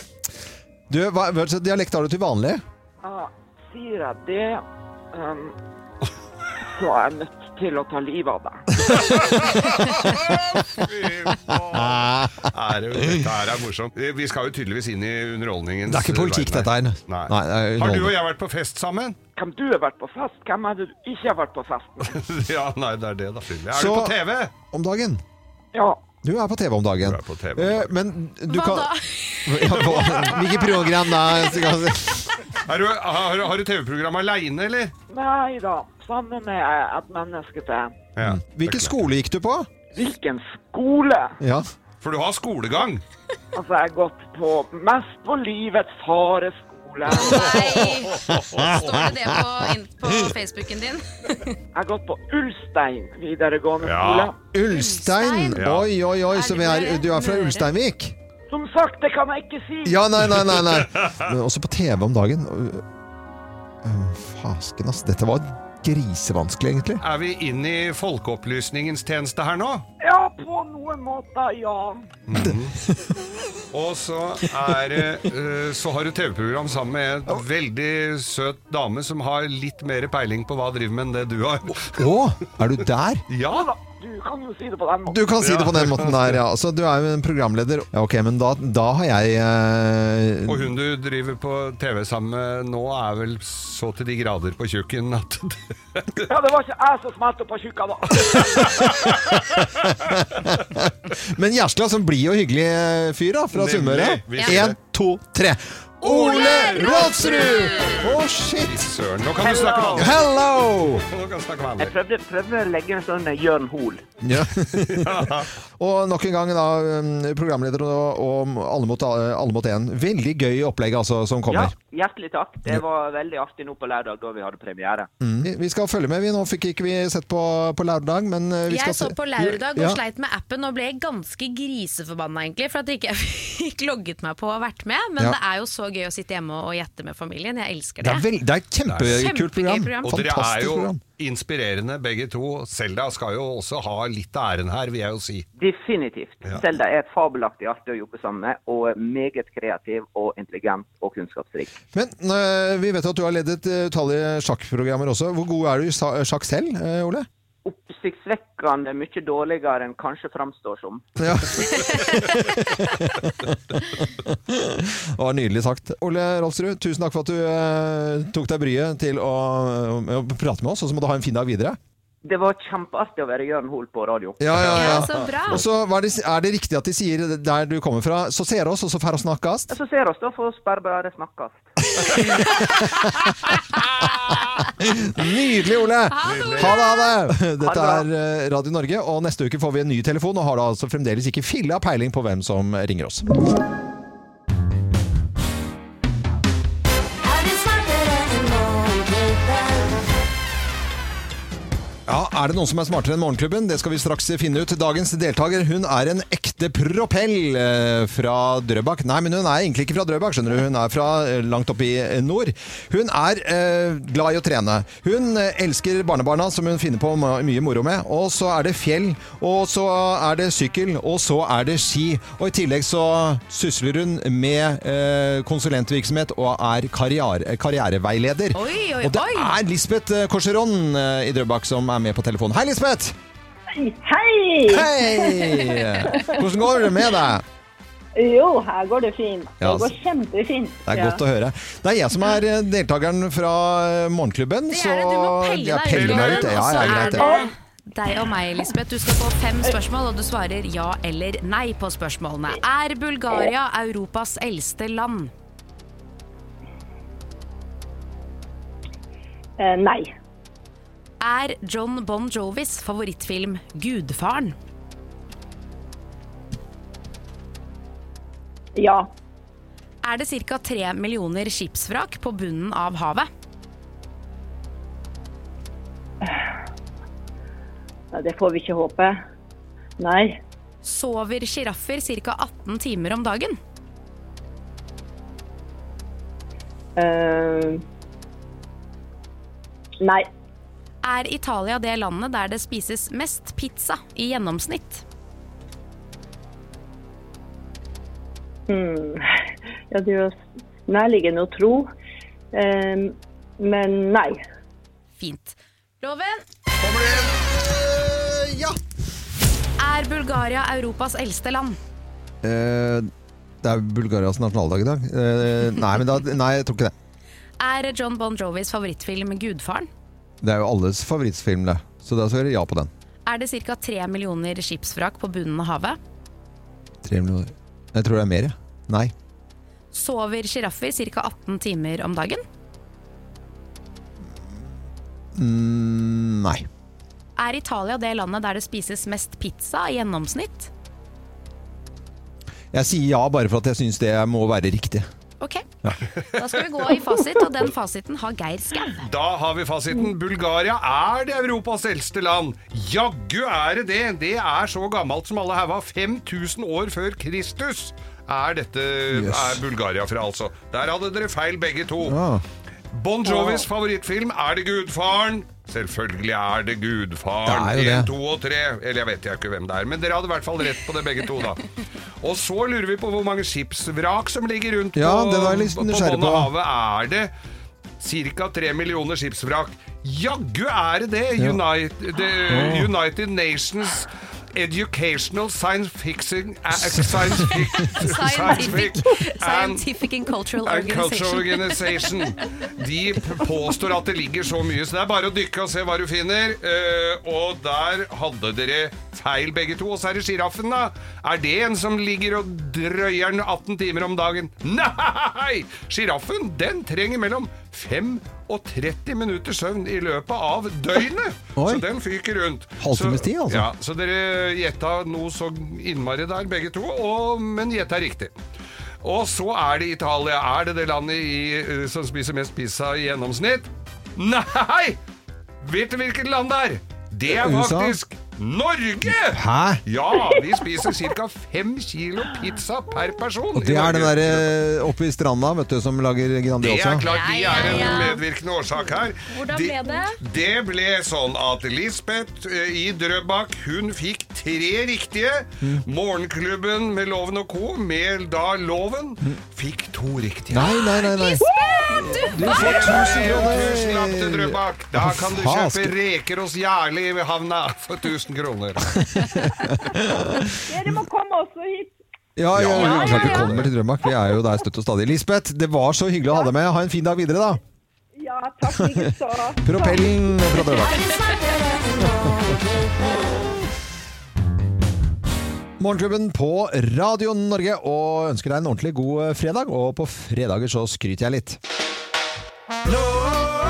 du, hva, slags dialekt har du til vanlig? Ja, sier jeg det, um, så er jeg nødt til å ta livet av deg. Det, dette her er morsomt. Vi skal jo tydeligvis inn i underholdningens Det er ikke politikk, dette her. Nei. Nei, det er Har du og jeg vært på fest sammen? Hvem du har vært på fest? Hvem er det du ikke har vært på fest med? ja, nei, det er det, da. Er Så- du på TV? Om dagen? Ja, Du er på TV om dagen. Du er på TV om Eh, dagen. men du Hva kan da? Ja, på, Hvilke program da? Er du, har, har du TV-program aleine, eller? nei da. Sammen med et menneske til. Ja. Hvilken skole gikk du på? Hvilken skole? Ja. For du har skolegang. Altså, jeg har gått på mest på livets harde skole. Nei! Står det det på, på Facebooken din? Jeg har gått på Ulstein videregående Ja. Ulstein! Ja. Oi, oi, oi, så vi er, du er fra Ulsteinvik? Som sagt, det kan jeg ikke si. Ja, nei, nei, nei. nei. Men også på TV om dagen. Fasken, ass. Dette var grisevanskelig, egentlig. Er vi inn i folkeopplysningens tjeneste her nå? Ja, noen måter, ja. Og så er det eh, Så har du TV-program sammen med en veldig søt dame som har litt mer peiling på hva driver med enn det du har. Å, er du der? Ja! Da, Du kan jo si det på den måten. Du kan si det på den måten der, ja. Så du er jo en programleder. Ja, ok, men da, da har jeg eh, Og hun du driver på TV sammen med nå, er vel så til de grader på tjukken at Ja, det var ikke jeg som smelte på tjukka da. Men Gjerstad, som blid og hyggelig eh, fyr da, fra Nemlig, Sunnmøre. visst det. Én, to, tre. Ole Rådsrud! Å, shit! Søren, nå kan du snakke vanlig. Hello! Nå kan du snakke Jeg vanlig. prøvde, prøvde å legge en sånn Jørn Hoel. Ja. og nok en gang da, um, programleder og, og alle mot alle mot én. Veldig gøy opplegg altså, som Ja, hjertelig takk. Det var veldig artig nå på lørdag da vi hadde premiere. Mm. Vi skal følge med. vi Nå fikk ikke vi sett på, på lørdag, men uh, vi skal Jeg så på lørdag og Ja. sleit med appen og ble ganske griseforbanna egentlig, for at jeg ikke fikk logget meg på og vært med. Men Ja. det er jo så gøy å sitte hjemme og gjette med familien. Jeg elsker Det det. er, vel, det er et kjempekult program. program. Og dere er jo program. inspirerende begge to. Selda skal jo også ha litt av æren her, vil jeg jo si. Definitivt. Ja. Selda er fabelaktig artig å jobbe sammen med, og meget kreativ og intelligent og kunnskapsrik. Men uh, vi vet at du har ledet uh, utallige sjakkprogrammer også. Hvor god er du i sjakk selv, uh, Ole? Oppsiktsvekkende mye dårligere enn kanskje framstår som. Ja. det var nydelig sagt. Ole Rolfsrud, tusen takk for at du eh, tok deg bryet til å, å prate med oss, og så må du ha en fin dag videre. Det var kjempeartig å være Jørn Hoel på radio. Ja, ja, ja. Ja, så bra. Og så er, det, er det riktig at de sier der du kommer fra, så ser oss, og så får vi snakkes? Så ser oss, da får vi bare bare snakkes. Nydelig, Ole! Ha det, ha det! Dette er eh, Radio Norge, og neste uke får vi en ny telefon, og har da altså fremdeles ikke filla peiling på hvem som ringer oss. Er det noen som er smartere enn Morgenklubben? Det skal vi straks finne ut. Dagens deltaker hun er en ekte propell eh, fra Drøbak. Nei, men hun er egentlig ikke fra Drøbak, skjønner du. Hun er fra eh, langt oppe i eh, nord. Hun er eh, glad i å trene. Hun elsker barnebarna, som hun finner på mye moro med. Og så er det fjell, og så er det sykkel, og så er det ski. Og i tillegg så sysler hun med eh, konsulentvirksomhet og er karriere, karriereveileder. Oi, oi, og det er Lisbeth Korseron i Drøbak som er med på telefonen. Hei, Lisbeth! Hei! Hei! Hvordan går det med deg? Jo, her går det fint. Det Ja, går altså. kjempefint. Det er godt å høre. Det er jeg som er eh, deltakeren fra eh, Morgenklubben, Det er det, du må pelle deg ut. peller meg ut. Ja, ja, greit, det deg og meg, Elisabeth. Du skal få fem spørsmål, og du svarer ja eller nei på spørsmålene. Er Bulgaria Europas eldste land? Eh, nei. Er John Bon Jovis favorittfilm Gudfaren? Ja. Er det ca. tre millioner skipsvrak på bunnen av havet? Det får vi ikke håpe. Nei. Sover sjiraffer ca. 18 timer om dagen? Uh, nei. Er Italia det landet der det spises mest pizza i gjennomsnitt? Hmm. Ja, det er jo nærliggende å tro. um, men nei. Fint. Loven, Kommer det en? Eh, Ja! er Bulgaria Europas eldste land? Eh, Det er Bulgarias nasjonaldag i dag. Eh, Nei, men da, nei, jeg tror ikke det. Er John Bon Jovis favorittfilm Gudfaren? Det er jo alles favorittfilm, det. Så da svarer jeg ja på den. Er det ca. tre millioner skipsvrak på bunnen av havet? Tre millioner. Jeg tror det er mer, jeg. Nei. Sover sjiraffer ca. 18 timer om dagen? Mm, nei. Er Italia det landet der det spises mest pizza i gjennomsnitt? Jeg sier ja bare for at jeg syns det må være riktig. Da skal vi gå i fasit, og den fasiten har Geir Skau. Da har vi fasiten. Bulgaria er det Europas eldste land. Jaggu er det det. Det er så gammelt som alle hauga. 5000 år før Kristus er dette Yes. er Bulgaria fra, altså. Der hadde dere feil begge to. Ja. Bon Jovis favorittfilm er det Gudfaren. Selvfølgelig er det Gudfaren. Det. En, to og tre. Eller jeg vet jeg ikke hvem det er, men dere hadde i hvert fall rett på det begge to, da. Og så lurer vi på hvor mange skipsvrak som ligger rundt Ja, på, var på bånn av havet. Er det ca. tre millioner skipsvrak? Jaggu er det det! Ja. United, the United Nations Educational Science Fixing uh, Science fic, Scientific, scientific and Cultural and Cultural Organization. De påstår at det ligger så mye, så det er bare å dykke og se hva du finner. Uh, og der hadde dere feil begge to. Og så er det sjiraffen, da. Er det en som ligger og drøyer den 18 timer om dagen? Nei! Sjiraffen, den trenger mellom 5 og 30 minutter søvn i løpet av døgnet. Oi. Så den fyker rundt. Halvtimes tid, altså. Ja, så dere gjetta noe så innmari der, begge to, og, men gjetta riktig. Og så er det Italia. Er det det landet i, eh, som spiser mest pizza i gjennomsnitt? Nei! Vet du hvilket land det er? Det er faktisk Norge! Hæ? Ja, vi spiser ca. fem kilo pizza per person. Og det er den der derre oppe i stranda, vet du, som lager Det er klart de er en medvirkende årsak her. Hvordan ble det? Det ble sånn at Lisbeth eh, i Drøbak hun fikk tre riktige. Morgenklubben med Loven og co. med da Loven fikk to riktige. Nei, nei, nei. nei. Du får 1000 Tusenlapp til kroner! Drøbak. Da kan du kjøpe reker hos Jarli i havna for 1000 kroner. Dere må komme også hit. Ja, ja, Ja, ja, ja, vi ja. kommer til Drøbak. Vi er jo der støtt og stadig. Lisbeth, det var så hyggelig å ha deg med. Ha en fin dag videre, da. Ja, takk likeså. Propellen fra Drøbak. Morgenklubben på Radio Norge og ønsker deg en ordentlig god fredag. Og på fredager så skryter jeg litt. Loven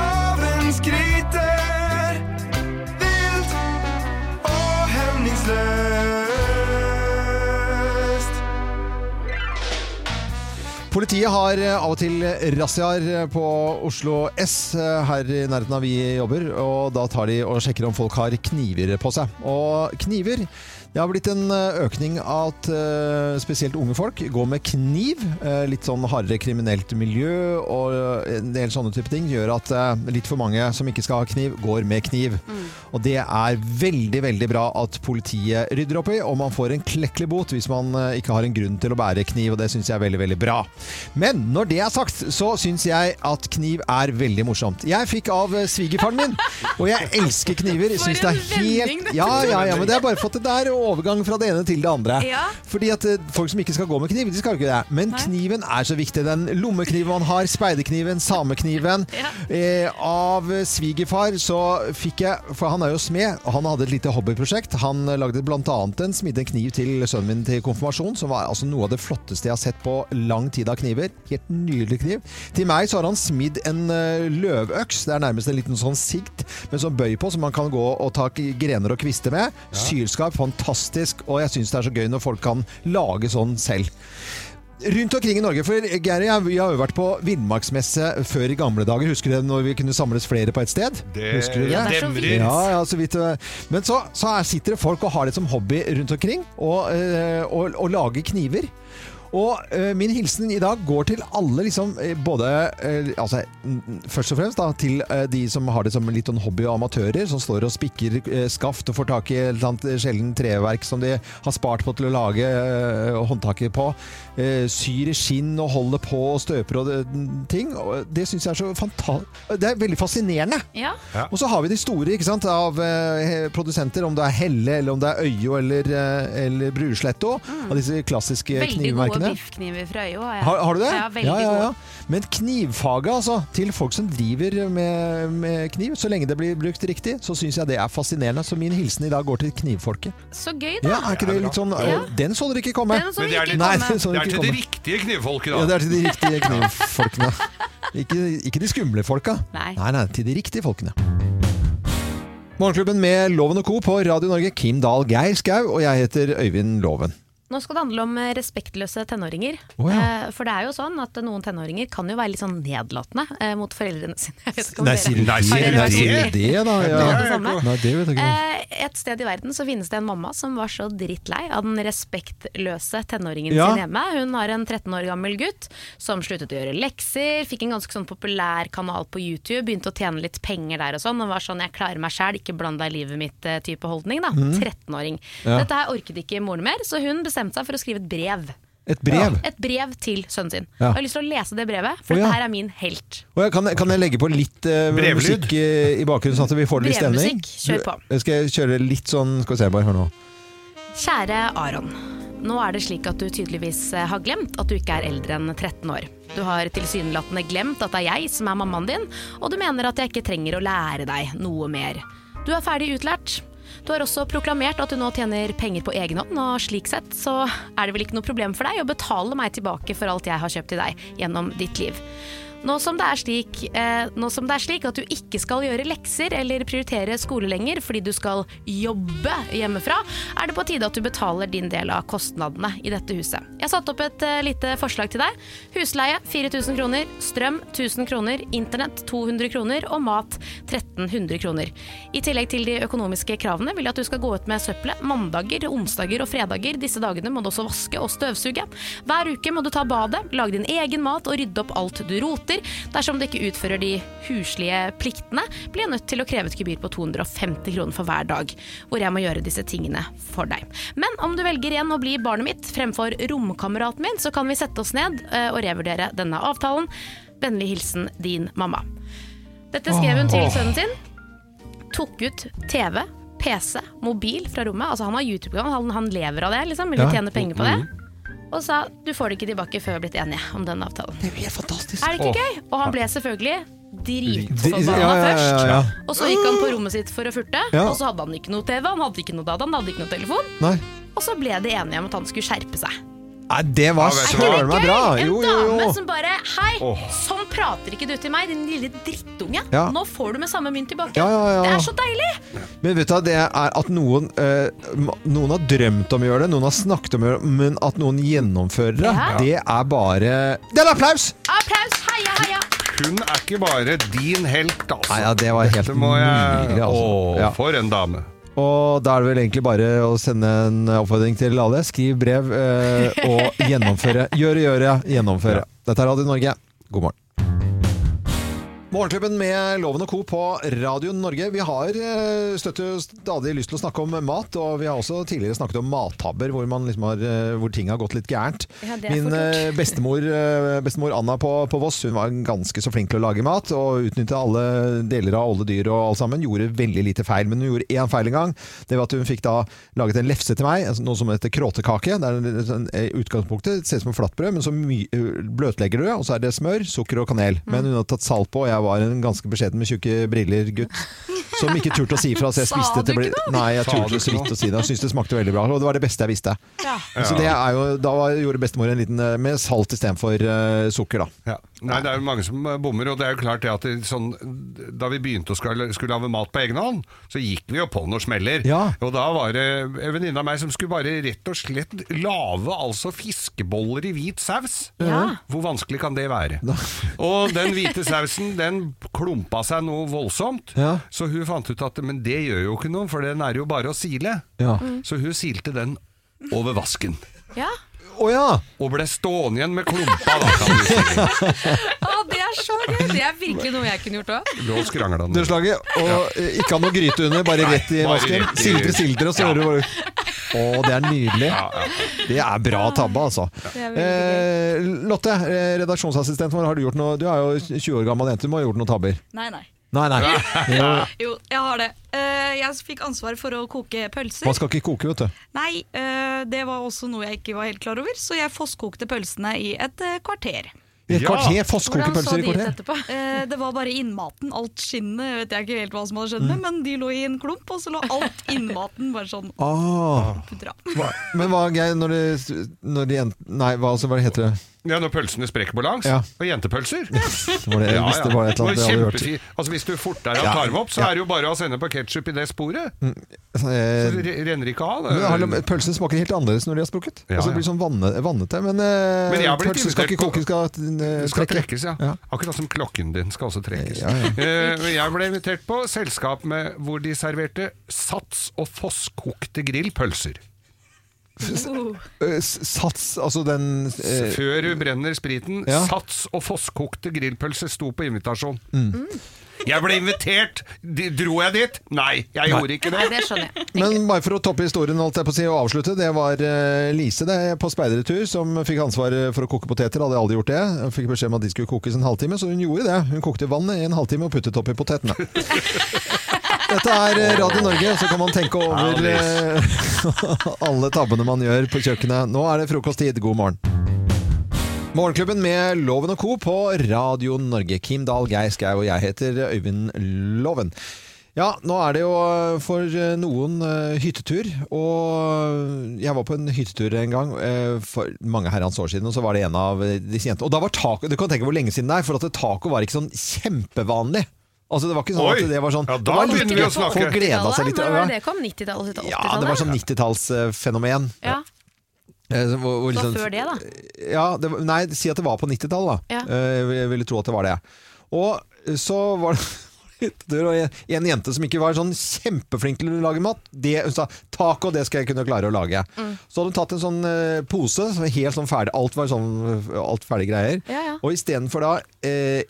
Politiet har eh, av og til razziaer på Oslo S eh, her i nærheten av vi jobber. Og da tar de og sjekker om folk har kniver på seg. Og kniver det har blitt en eh, økning at eh, spesielt unge folk går med kniv. Eh, litt sånn hardere kriminelt miljø og en del sånne type ting gjør at litt for mange som ikke skal ha kniv, går med kniv. Og det er veldig, veldig bra at politiet rydder opp i, og man får en klekkelig bot hvis man ikke har en grunn til å bære kniv, og det syns jeg er veldig, veldig bra. Men når det er sagt, så syns jeg at kniv er veldig morsomt. Jeg fikk av svigerfaren min, og jeg elsker kniver. Syns det er helt Ja, ja, ja, men det er bare fått det der overgang fra det ene til det andre. Ja. Fordi at eh, folk som ikke skal gå med kniv, de skal jo ikke det. Men kniven er så viktig. Den lommekniven man har, speiderkniven, samekniven. Ja. Eh, av svigerfar så fikk jeg, for han er jo smed, og han hadde et lite hobbyprosjekt. Han lagde annet en smidde en kniv til sønnen min til konfirmasjon, som var altså noe av det flotteste jeg har sett på lang tid av kniver. Helt nydelig kniv. Til meg så har han smidd en eh, løvøks. Det er nærmest en liten sånn sigd med sånn bøy på, som man kan gå og ta grener og kvister med. Sylskarp, fantastisk, og jeg syns det er så gøy når folk kan lage sånn selv. Rundt omkring i Norge, for Gary, jeg, vi har jo vært på villmarksmesse før i gamle dager. Husker du det når vi kunne samles flere på et sted? Det Husker du det? Ja, det er så fint. Ja, ja, så vidt. Men så, så sitter det folk og har det som hobby rundt omkring, og, eh, og, og lager kniver. Og uh, min hilsen i dag går til alle, liksom, eh, både uh, altså, mm, mm, Først og fremst da, til uh, de som har det som litt sånn hobby og amatører, som står og spikker skaft og får tak i et eller annet sjelden treverk som de har spart på til å lage håndtaket på. Syr i skinn og holder på og støper og det, ting. Og det syns jeg er så fantastisk Det er veldig fascinerende. Ja. Og så har vi de store ikke sant, av produsenter, om det er Helle, eller om det er Øyo eller, eller Brusletto. Av disse klassiske Mm. Veldig gode knivmerkene. biffkniver fra Øyo. har. Har, har du det? Ja, veldig Men knivfaget, altså, til folk som driver med, med kniv, så lenge det blir brukt riktig, så syns jeg det er fascinerende. Så min hilsen i dag går til knivfolket. Så gøy, da. Ja, er ikke det litt sånn Ja. Den så dere ikke komme! Den så Men det er ikke litt- Nei, komme. så Det er til de riktige knivfolket, Ja, det er til de riktige knivfolkene. Ikke, ikke de skumle folka. Nei. nei, nei, til de riktige folkene. Morgenklubben med Loven og Co. på Radio Norge. Kim Dahl, Geir Skau, og jeg heter Øyvind Loven. Nå skal det handle om eh, respektløse tenåringer. Oh, ja. Eh, For det er jo sånn at noen tenåringer kan jo være litt sånn nedlatende eh, mot foreldrene sine. Nei, sier det? det? det, da? Ja. Det er. Nei, det vet jeg ikke. Et sted i verden så finnes det en mamma som var så drittlei av den respektløse tenåringen Ja. sin hjemme. Hun har en 13 år gammel gutt som sluttet å gjøre lekser, fikk en ganske sånn populær kanal på YouTube, begynte å tjene litt penger der og sånn, og var sånn 'jeg klarer meg sjæl, ikke bland deg i livet mitt'-type holdning. da, 13-åring. Mhm. Ja. Dette her orket ikke moren mer, så hun bestemte seg for å skrive et brev. Et brev. Et brev til sønnen sin. Ja. Jeg har lyst til å lese det brevet, for oh, ja. dette her er min helt. Oh, kan, kan jeg legge på litt uh, musikk uh, i bakgrunnen, sånn at vi får litt stemning? Kjør på. Skal jeg kjøre litt sånn Skal vi se, bare hør nå. Kjære Aron. Nå er det slik at du tydeligvis eh, har glemt at du ikke er eldre enn 13 år. Du har tilsynelatende glemt at det er jeg som er mammaen din, og du mener at jeg ikke trenger å lære deg noe mer. Du er ferdig utlært. Du har også proklamert at du nå tjener penger på egen hånd, og slik sett så er det vel ikke noe problem for deg å betale meg tilbake for alt jeg har kjøpt til deg gjennom ditt liv. Nå som, slik, eh, nå som det er slik at du ikke skal gjøre lekser eller prioritere skole lenger fordi du skal jobbe hjemmefra, er det på tide at du betaler din del av kostnadene i dette huset. Jeg satte satt opp et eh, lite forslag til deg. Husleie 4000 kroner, strøm 1000 kroner, internett 200 kroner og mat 1300 kroner. I tillegg til de økonomiske kravene vil jeg at du skal gå ut med søppelet mandager, onsdager og fredager. Disse dagene må du også vaske og støvsuge. Hver uke må du ta badet, lage din egen mat og rydde opp alt du roter. Dersom du ikke utfører de huslige pliktene, blir jeg nødt til å kreve et gebyr på 250 kroner for hver dag, hvor jeg må gjøre disse tingene for deg. Men om du velger igjen å bli barnet mitt fremfor romkameraten min, så kan vi sette oss ned eh, og revurdere denne avtalen. Vennlig hilsen din mamma. Dette skrev hun til sønnen sin. Tok ut TV, PC, mobil fra rommet. Altså Han har YouTube-kanal, han, han lever av det, liksom. Vil Ja. tjene penger på det. Og sa du får det ikke tilbake før vi har blitt enige om den avtalen. Det er helt fantastisk. Er det ikke gøy? Og han ble selvfølgelig dritforbanna Ja, ja, ja, først. ja. Og så gikk han på rommet sitt for å furte, og så hadde han ikke noe TV, han hadde ikke noe data, han hadde ikke noe telefon. Nei. Og så ble de enige om at han skulle skjerpe seg. Nei, det var søren meg bra! En Jo, jo, dame som bare Hei, oh. sånn prater ikke du til meg, din lille drittunge. Ja. Nå får du med samme mynt tilbake. Ja, ja, ja. Det er så deilig! Men vet du det er at noen eh, Noen har drømt om å gjøre det, noen har snakket om å gjøre det, men at noen gjennomfører det, Ja. det er bare Det er applaus! Applaus! Heia, heia! Hun er ikke bare din helt, altså. Nei, ja, det var helt Dette må jeg nydelig, altså. Å, Ja. for en dame. Og da er det vel egentlig bare å sende en oppfordring til alle. Skriv brev eh, og gjennomføre. Gjøre, gjøre, gjennomføre. Dette er Radio Norge. God morgen. Morgenklubben med Loven og Co. på Radio Norge. Vi har støtte stadig lyst til å snakke om mat, og vi har også tidligere snakket om mattabber hvor, man liksom har, eh, hvor ting har gått litt gærent. Ja, Min eh, bestemor, eh, bestemor Anna på, på Voss hun var ganske så flink til å lage mat og utnytte alle deler av alle dyr og alt sammen. Gjorde veldig lite feil, men hun gjorde én feil en gang. Det var at hun fikk da laget en lefse til meg, altså noe som heter kråtekake. Det er sånn, eh, utgangspunktet ser ut som et flatbrød, men så eh, bløtlegger du det, og så er det smør, sukker og kanel. Men hun har tatt salt på, og jeg var en ganske beskjeden med tjukke briller gutt. Som ikke turte å si fra, så jeg Sa spiste ble- Nei, jeg turte så vidt å si det. Jeg syntes det smakte veldig bra, og det var det beste jeg visste. Ja. Så det er jo, da gjorde bestemor en liten eh, med salt istedenfor uh, sukker, da. Ja. Nei, det er jo mange som eh, bommer, og det er jo klart det at det, sånn, da vi begynte å skulle, skulle lage mat på egen hånd, så gikk vi jo på noen smeller. Ja. Og da var det en venninne av meg som skulle bare rett og slett lage altså fiskeboller i hvit saus. Ja. Hvor vanskelig kan det være? Og den hvite sausen, den klumpa seg noe voldsomt, Ja. så hun fant ut at men det gjør jo ikke noe, for den er jo bare å sile. Ja. Så hun silte den over vasken. Ja. Å ja! Og ble stående igjen med klumpa, da, kan du si. Det er så gøy! Det er virkelig noe jeg kunne gjort òg. Lå og. Og eh, ikke ha noe gryte under, bare rett i vasken. Sildre, sildre, og så Ja. hører du bare Å, det er nydelig. Ja, ja. Det er bra tabbe, altså. Eh, Lotte, eh, redaksjonsassistenten vår, har du gjort noe Du er jo 20 år gammel jente, du må ha gjort noen tabber. Nei, nei. Nei, nei. Jo, Jo, jeg har det. Eh, jeg fikk ansvar for å koke pølser. man skal ikke koke, vet du. Nei, eh, det var også noe jeg ikke var helt klar over, så jeg fosskokte pølsene i et eh, kvarter. I et Ja. kvarter. Hvordan så i de ut kvarter. etterpå? Eh, det var bare innmaten. Alt skinnet vet jeg ikke helt hva som hadde skjedd Mm. med, men de lå i en klump, og så lå alt innmaten bare sånn Ah. Men hva, Geir, når de, når de Nei, hva, altså, hva heter det? Ja, når pølsene sprekker på langs. Ja. Og jentepølser. Var det, hvis det var et eller annet jeg hadde hørt. Altså, hvis du fortere Ja. tar dem opp, så Ja. er det jo bare å sende på ketsjup i det sporet. Så Eh, det renner ikke av. men Pølsene smaker helt annerledes når de har sprukket. Ja, altså, det blir sånn vannete. vannete. Men, eh, Men jeg pølser skal ikke koke, skal, uh, Det skal trekkes, ja. Ja. Akkurat som klokken din skal også trekkes. Ja, ja. Eh, jeg ble invitert på selskap med, hvor de serverte sats og fosskokte grillpølser. Eh, s- Sats, altså den eh, Før hun brenner spriten, Ja. sats og fosskokte grillpølser sto på invitasjon. Mm. Jeg ble invitert! De, dro jeg dit? Nei, jeg gjorde ikke Nei, det. det jeg. Men bare for å toppe historien holdt jeg på å si, og avslutte, det var uh, Lise det, på speidertur som fikk ansvar for å koke poteter. Hadde aldri gjort det. Hun fikk beskjed om at de skulle kokes en halvtime, så hun gjorde det. Hun kokte vann i en halvtime og puttet oppi potetene. Dette er eh, Radio Norge, så kan man tenke over eh, alle tabbene man gjør på kjøkkenet. Nå er det frokosttid. God morgen. Morgenklubben med Loven og Co. på Radio Norge. Kim Dahl, Geir Skau og jeg heter Øyvind Loven. Ja, nå er det jo for noen eh, hyttetur, og jeg var på en hyttetur en gang eh, for mange herrens år siden, og så var det en av disse jentene. Og da var taco, du kan tenke hvor lenge siden det er, for at taco var ikke sånn kjempevanlig. Altså det var ikke sånn Oi! at det var sånn Ja, da det var litt begynner vi å snakke. Folk gleda seg litt. Når var det det kom? 90-tallet? Ja, det var sånn 90-tallsfenomen. Ja, Eh, hvor- hvor Så liksom- før det, da? Ja, det, var- nei, si at det var på 90-tallet, da. Ja. Eh, Jeg ville tro at det var det. Og så var det en, en jente som ikke var sånn kjempeflink til å lage mat. Det, hun sa taco, det skal jeg kunne klare å lage. Mm. Så hadde hun tatt en sånn eh, pose, som var helt sånn ferdig, alt var sånn alt ferdige greier. Ja, ja. Og istedenfor da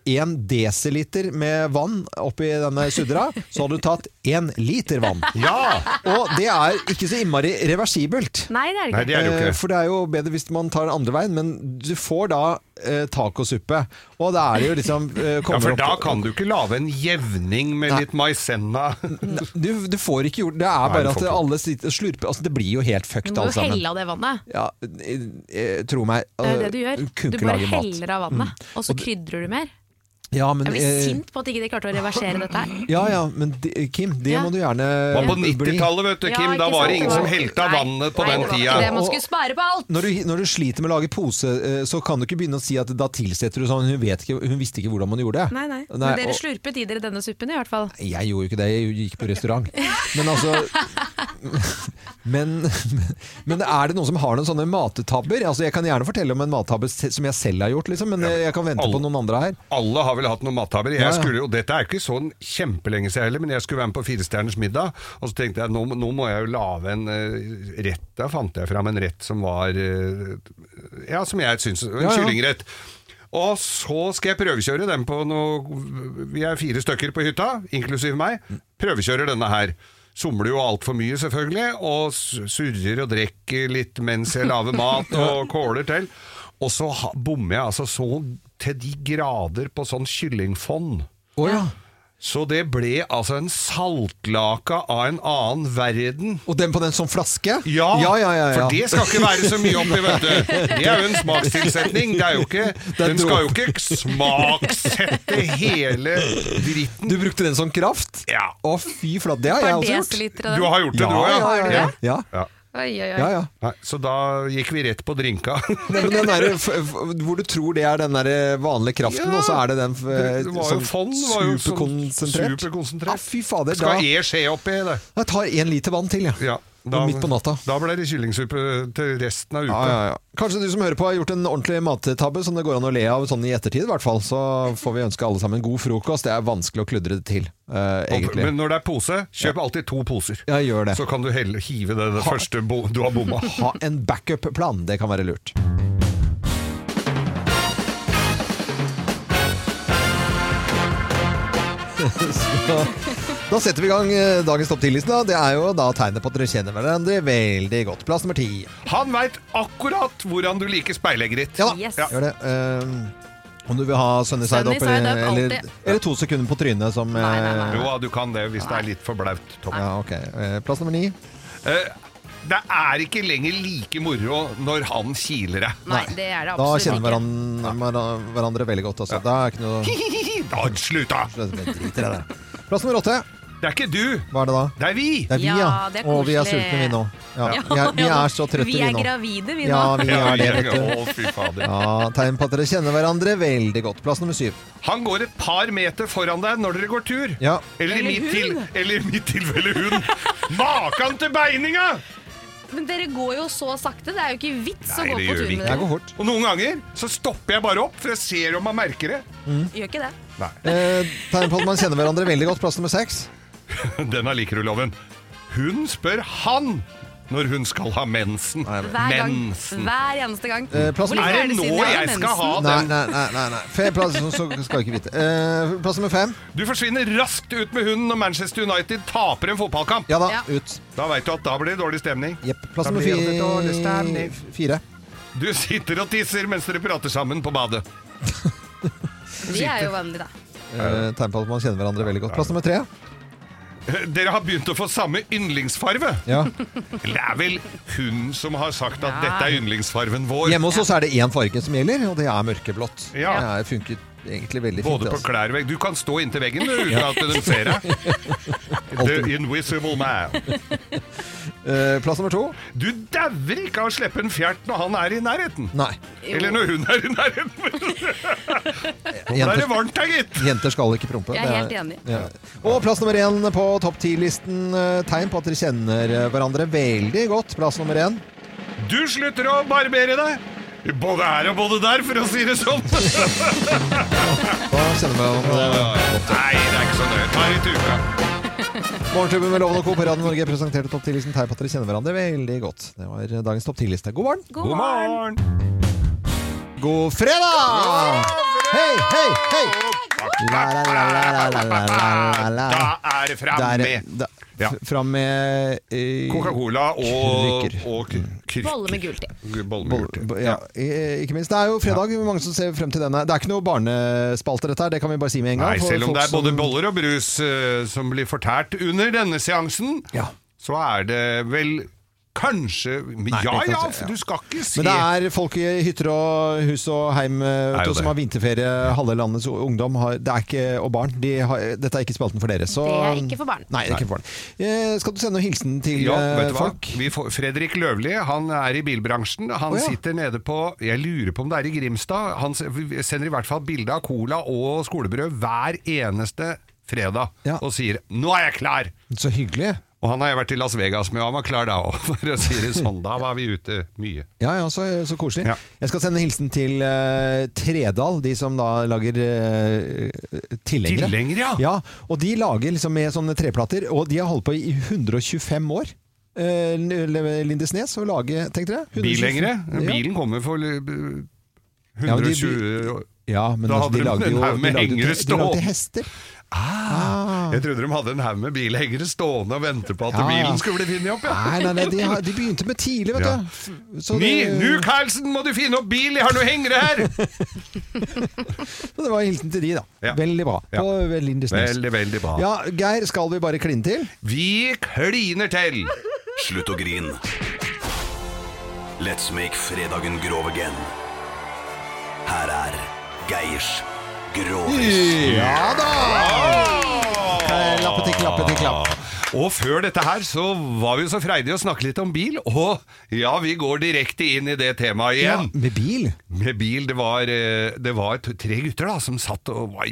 én desiliter med vann oppi denne suddera, så hadde du tatt én liter vann. Ja! Og det er ikke så innmari reversibelt. Nei, det er Nei, det det ikke. er jo ikke. Eh. For det er jo bedre hvis man tar den andre veien, men du får da eh, tacosuppe. Og da er det jo liksom eh, Ja, for opp- da kan du ikke lage en jevning med Nei. litt maisenna. du, du får ikke gjort Det er bare nei, at alle sitter og slurper. Altså, det blir jo helt Du må jo helle av det vannet. Ja, eh, eh, tro meg. Det er eh, det du gjør. Du ikke bare heller av vannet, og så krydrer du mer. Ja, men, Jeg blir eh, sint på at ikke de klarte å reversere dette her. Ja, ja, men de, Kim, det Ja. må du gjerne Var på bli. 90-tallet, vet du, Ja, Da var det ingen som av vannet på Nei, den tida. det. Man skulle spare på alt. Når du, når du sliter med å lage pose, eh, så kan du ikke begynne å si at da tilsetter du sånn Hun, vet ikke, hun visste ikke hvordan man gjorde det. Nei, nei. Nei, Men dere og- slurpet i dere denne suppen i hvert fall. Jeg gjorde jo ikke det, jeg gikk på restaurant. Men altså men, men er det noen som har noen sånne mattabber? Altså, jeg kan gjerne fortelle om en mattabbe som jeg selv har gjort, liksom, men jeg kan vente på noen andre her. Alle har vel hatt noen mattabber. Jeg Ja, ja. skulle, og dette er ikke sånn kjempelenge siden heller, men jeg skulle være med på Firestjerners middag, og så tenkte jeg nå, nå må jeg jo lage en uh, rett. Da fant jeg fram en rett som var uh, Ja, som jeg syns En ja. kyllingrett. Og så skal jeg prøvekjøre den på noe Vi er fire stykker på hytta, inklusiv meg. Prøvekjører denne her. Somler jo altfor mye, selvfølgelig, og surrer og drikker litt mens jeg lager mat og kåler til. Og så bommer jeg altså så til de grader på sånn kyllingfond. Oh, ja. Så det ble altså en saltlake av en annen verden. Og den på den som flaske? Ja, ja, ja, ja, ja. for det skal ikke være så mye oppi, vet du. Det er jo en smakstilsetning. Det er jo ikke, den skal jo ikke smaksette hele dritten. Du brukte den som kraft? Ja. Å, fy flate. Det har jeg også gjort. Du har gjort det, Ja, du òg? ja, ja, ja. Ja. Ja. Oi, oi, oi. ja, ja. Nei, så da gikk vi rett på drinka. Der, f- f- hvor du tror det er den der vanlige kraften, Ja. og så er det den f- Det var jo sånn fond, jo sånn superkonsentrert. superkonsentrert. Ja, fy fader. Da, Skal e skje oppi det? jeg tar én liter vann til, jeg. Ja, Og midt på natta. Da ble det kyllingsuppe til resten av uka. Ja, ja, ja. Kanskje du som hører på har gjort en ordentlig mattabbe som det går an å le av sånn i ettertid, i hvert fall. Så får vi ønske alle sammen god frokost. Det er vanskelig å kludre det til, Uh, egentlig. Men når det er pose, kjøp alltid to poser. Ja, gjør det. Så kan du helle, hive det, det første bo, du har bomma. Ha en backup-plan, det kan være lurt. Så, da setter vi i gang eh, dagens topp 10-liste. da. Det er jo da tegnet på at dere kjenner hverandre veldig godt. Plass nummer ti. Han veit akkurat hvordan du liker speilegget ditt. Ja da, Yes. Ja. gjør det. Eh, om du vil ha sunny side up, eller, eller, to sekunder på trynet som Nei, nei, nei. Jo, du kan det hvis det er litt for blaut. Ja, ok. Eh, Plass nummer ni. Uh, det er ikke lenger like moro når han kiler deg. Nei, det er det Da kjenner hverandre, hverandre veldig godt. Altså. Da er ikke noe Da slutt, da! Plass nummer åtte. Det er ikke du, Hva er det da? det er vi! Det er vi, ja. Ja, det er og vi er sultne, vi nå. Ja. Ja, Vi, er, vi er så trøtte, Vi nå. vi er nå. gravide, vi nå. Ja, vi er det, vet du. Å, fy fader. Ja, Tegn på at dere kjenner hverandre veldig godt. Plass nummer syv. Han går et par meter foran deg når dere går tur. Ja. Eller, Eller mitt hun. til, eller i mitt tilfelle hun. Makan til beininga! Men dere går jo så sakte, det er jo ikke vits å gå på tur med Jeg dere. går fort. Og noen ganger så stopper jeg bare opp, for jeg ser om han merker det. Gjør ikke det. Nei, Eh, tegn på at man kjenner hverandre veldig godt. Plass nummer seks. denne liker du, Loven. Hun spør han når hun skal ha mensen. Hver gang. Mensen. Hver eneste gang. Eh, plass Hvor Er det nå jeg skal ha den? nei, nei. nei, nei. Plass, så, skal jeg ikke vite. Eh, plass nummer fem. Du forsvinner raskt ut med hunden når Manchester United taper en fotballkamp. Ja da, Ja. ut. Da veit du at da blir det dårlig stemning. Jepp. Plass nummer fi fire. Du sitter og tisser mens dere prater sammen på badet. Vi er jo vanlige, da. Eh, tegn på at man kjenner hverandre veldig godt. Plass nummer tre. Dere har begynt å få samme yndlingsfarve. Ja. Det er vel hun som har sagt at Ja. dette er yndlingsfarven vår. Hjemme hos oss er det én farge som gjelder, og det er mørkeblått. Ja. Det funker egentlig veldig fint. Både på altså. klær og vegg. Du kan stå inntil veggen du, uten at de ser deg. The invisible man. Uh, plass nummer to. Du dauer ikke av å slippe en fjert når han er i nærheten. Nei. Eller når hun er i nærheten. Nå er det varmt her, gitt. jenter skal ikke prompe. Jeg er helt enig. Ja. Og plass nummer én på topp ti-listen. eh, Tegn på at dere kjenner eh, hverandre veldig godt. Plass nummer én. Du slutter å barbere deg. Både her og både der, for å si det sånn. Hva kjenner vi om det? Nei, det er ikke så nøye. Ta litt uka. Morgenklubben med Loven og Co. på Radio Norge presenterte topp 10-listen. Tegn på at dere kjenner hverandre veldig godt. Det var dagens topp 10-liste. God morgen! God morgen. God fredag! Hei, hei, hei! La, la, la, la, la, la, la, la. Da er det fram med Ja. Fram med eh, Coca-Cola og, Krykker. og krykker. Bolle med gult i. Bolle med gult i. ja, eh, ikke minst. Det er jo fredag. Mange som ser frem til denne. Det er ikke noe barnespalte, dette her. Det kan vi bare si med en gang. Nei, selv om det er både som- boller og brus eh, som blir fortært under denne seansen, Ja. så er det vel Kanskje men Nei, Ja kan ja, for du skal ikke se Men det er folk i hytter og hus og heim eh, vet du, som har vinterferie. Halve landets ungdom har, det er ikke, og barn. De har, dette er ikke spalten for dere. Så, Det er ikke for barn. Nei, det er ikke for barn. Eh, skal du sende noen hilsen til Ja, eh, vet du hva? folk? Vi får, Fredrik Løvli han er i bilbransjen. Han oh, ja. sitter nede på Jeg lurer på om det er i Grimstad. Han sender i hvert fall bilde av cola og skolebrød hver eneste fredag Ja. og sier 'Nå er jeg klar!' Så hyggelig. Og han har jeg vært i Las Vegas med, og han var klar da òg, for å si det sånn. Da var vi ute mye. Ja, ja, så, så koselig. Ja. Jeg skal sende hilsen til uh, Tredal, de som da lager uh, tilhengere. Tilhengere, ja. ja! Og de lager liksom med sånne treplater, og de har holdt på i 125 år. Uh, Lindesnes å lage, tenkte dere? Bilhengere? Bilen kommer for 120 Ja, men de- Ja, men Da altså, de hadde de lagde en jo de lagde, de lagde hester. Ah, Jeg trodde de hadde en haug med bilhengere stående og vente på at Ja, ja. bilen skulle bli funnet opp. Ja. Nei, nei, nei de, har, de begynte med tidlig, vet Ja. du. Så Ni, det, nu Karlsen, må du finne opp bil! Jeg har noen hengere her! det var hilsen til de, da. Ja. Veldig bra. Ja. På Lindesnes. Veldig, veldig bra. Ja, Geir, skal vi bare kline til? Vi kliner til! Slutt å grin. Let's make fredagen grov again. Her er Geirs Grovis. Ja da! Klappe til klappe til klapp. Og før dette her så var vi jo så freidige å snakke litt om bil, og ja, vi går direkte inn i det temaet Ja, igjen. med bil? Med bil, det var, eh, det var tre gutter da, som satt og var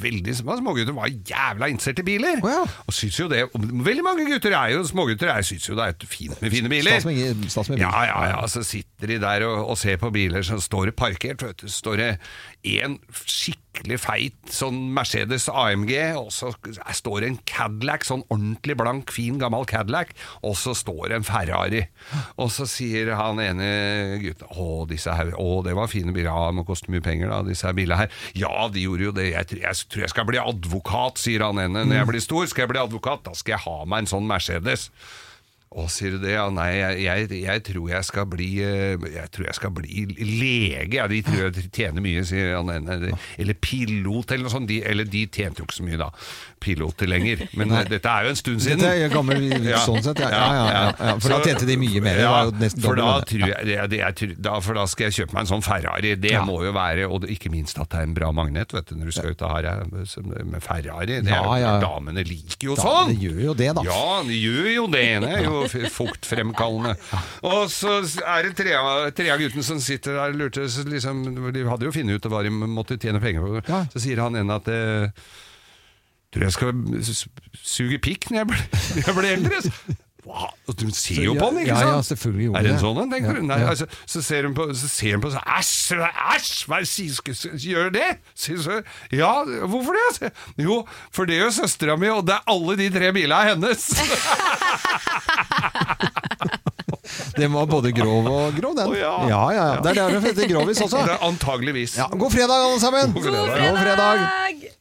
veldig små smågutter, var jævla interessert i biler. Oh, ja. Og synes jo det, veldig mange gutter er jo, smågutter jeg synes jo det er fint med fine biler. Stas med, stas med bil. Ja, ja, ja, så sitter de der og, og ser på biler som står parkert, vet du. Står det en skikkelig feit sånn Mercedes AMG, og så står det en Cadillac, sånn ordentlig blank, fin gammel Cadillac, og så står det en Ferrari. Og så sier han ene gutten, å, disse her, å, det var fine biler, ja, må koste mye penger da, disse her bilene her. Ja, de gjorde jo det, jeg, tror- jeg tror jeg skal bli advokat, sier han ene. Når jeg blir stor, skal jeg bli advokat, da skal jeg ha meg en sånn Mercedes. Å, sier du det? Ja, nei, jeg, jeg, jeg tror jeg skal bli eh, Jeg tror jeg skal bli lege. Ja, de tror jeg tjener mye, sier han ene. Eller pilot, eller noe sånt. De, eller de tjente jo ikke så mye, da. Piloter lenger. Men Nei. dette er jo en stund siden. Dette er gammel sånn sett, ja. Ja, ja, ja. For da tjente de mye mer, for da, tror jeg, det, jeg, da, for da skal jeg kjøpe meg en sånn Ferrari. Det må jo være Og ikke minst at det er en bra magnet vet du, når du skal ut av her eh, med Ferrari. Det er, Ja, jo- ja. Damene liker jo sånn! det gjør jo det, da. Ja, de gjør jo det. Det er jo fuktfremkallende. Og så er det tre av, guttene som sitter der og lurte liksom, De hadde jo funnet ut hva de måtte tjene penger på. Så sier han en at eh, Tror jeg skal suge pikk når jeg blir, når jeg blir eldre. Og Du ser jo på den, ikke sant? ja, selvfølgelig gjorde Er det en sånn en, tenker Ja, du? Nei, ja. altså, så ser hun på, så ser hun på sånn Æsj! Æsj! Hva er sier- Gjør det? Så, ja, hvorfor det? Jo, for det gjør søstera mi, og det er alle de tre bilene er hennes. Den var både grov og grov, den. Oh, ja. ja, ja. ja. Det er derfor det heter grovis også. Det er antageligvis. Ja, god fredag, alle sammen! God fredag. God fredag.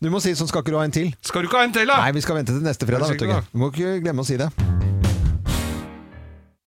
Du må si sånn, skal ikke du ha en til? Skal du ikke ha en til, da? Nei, vi skal vente til neste fredag. Du Vet du. ikke. du må ikke glemme å si det.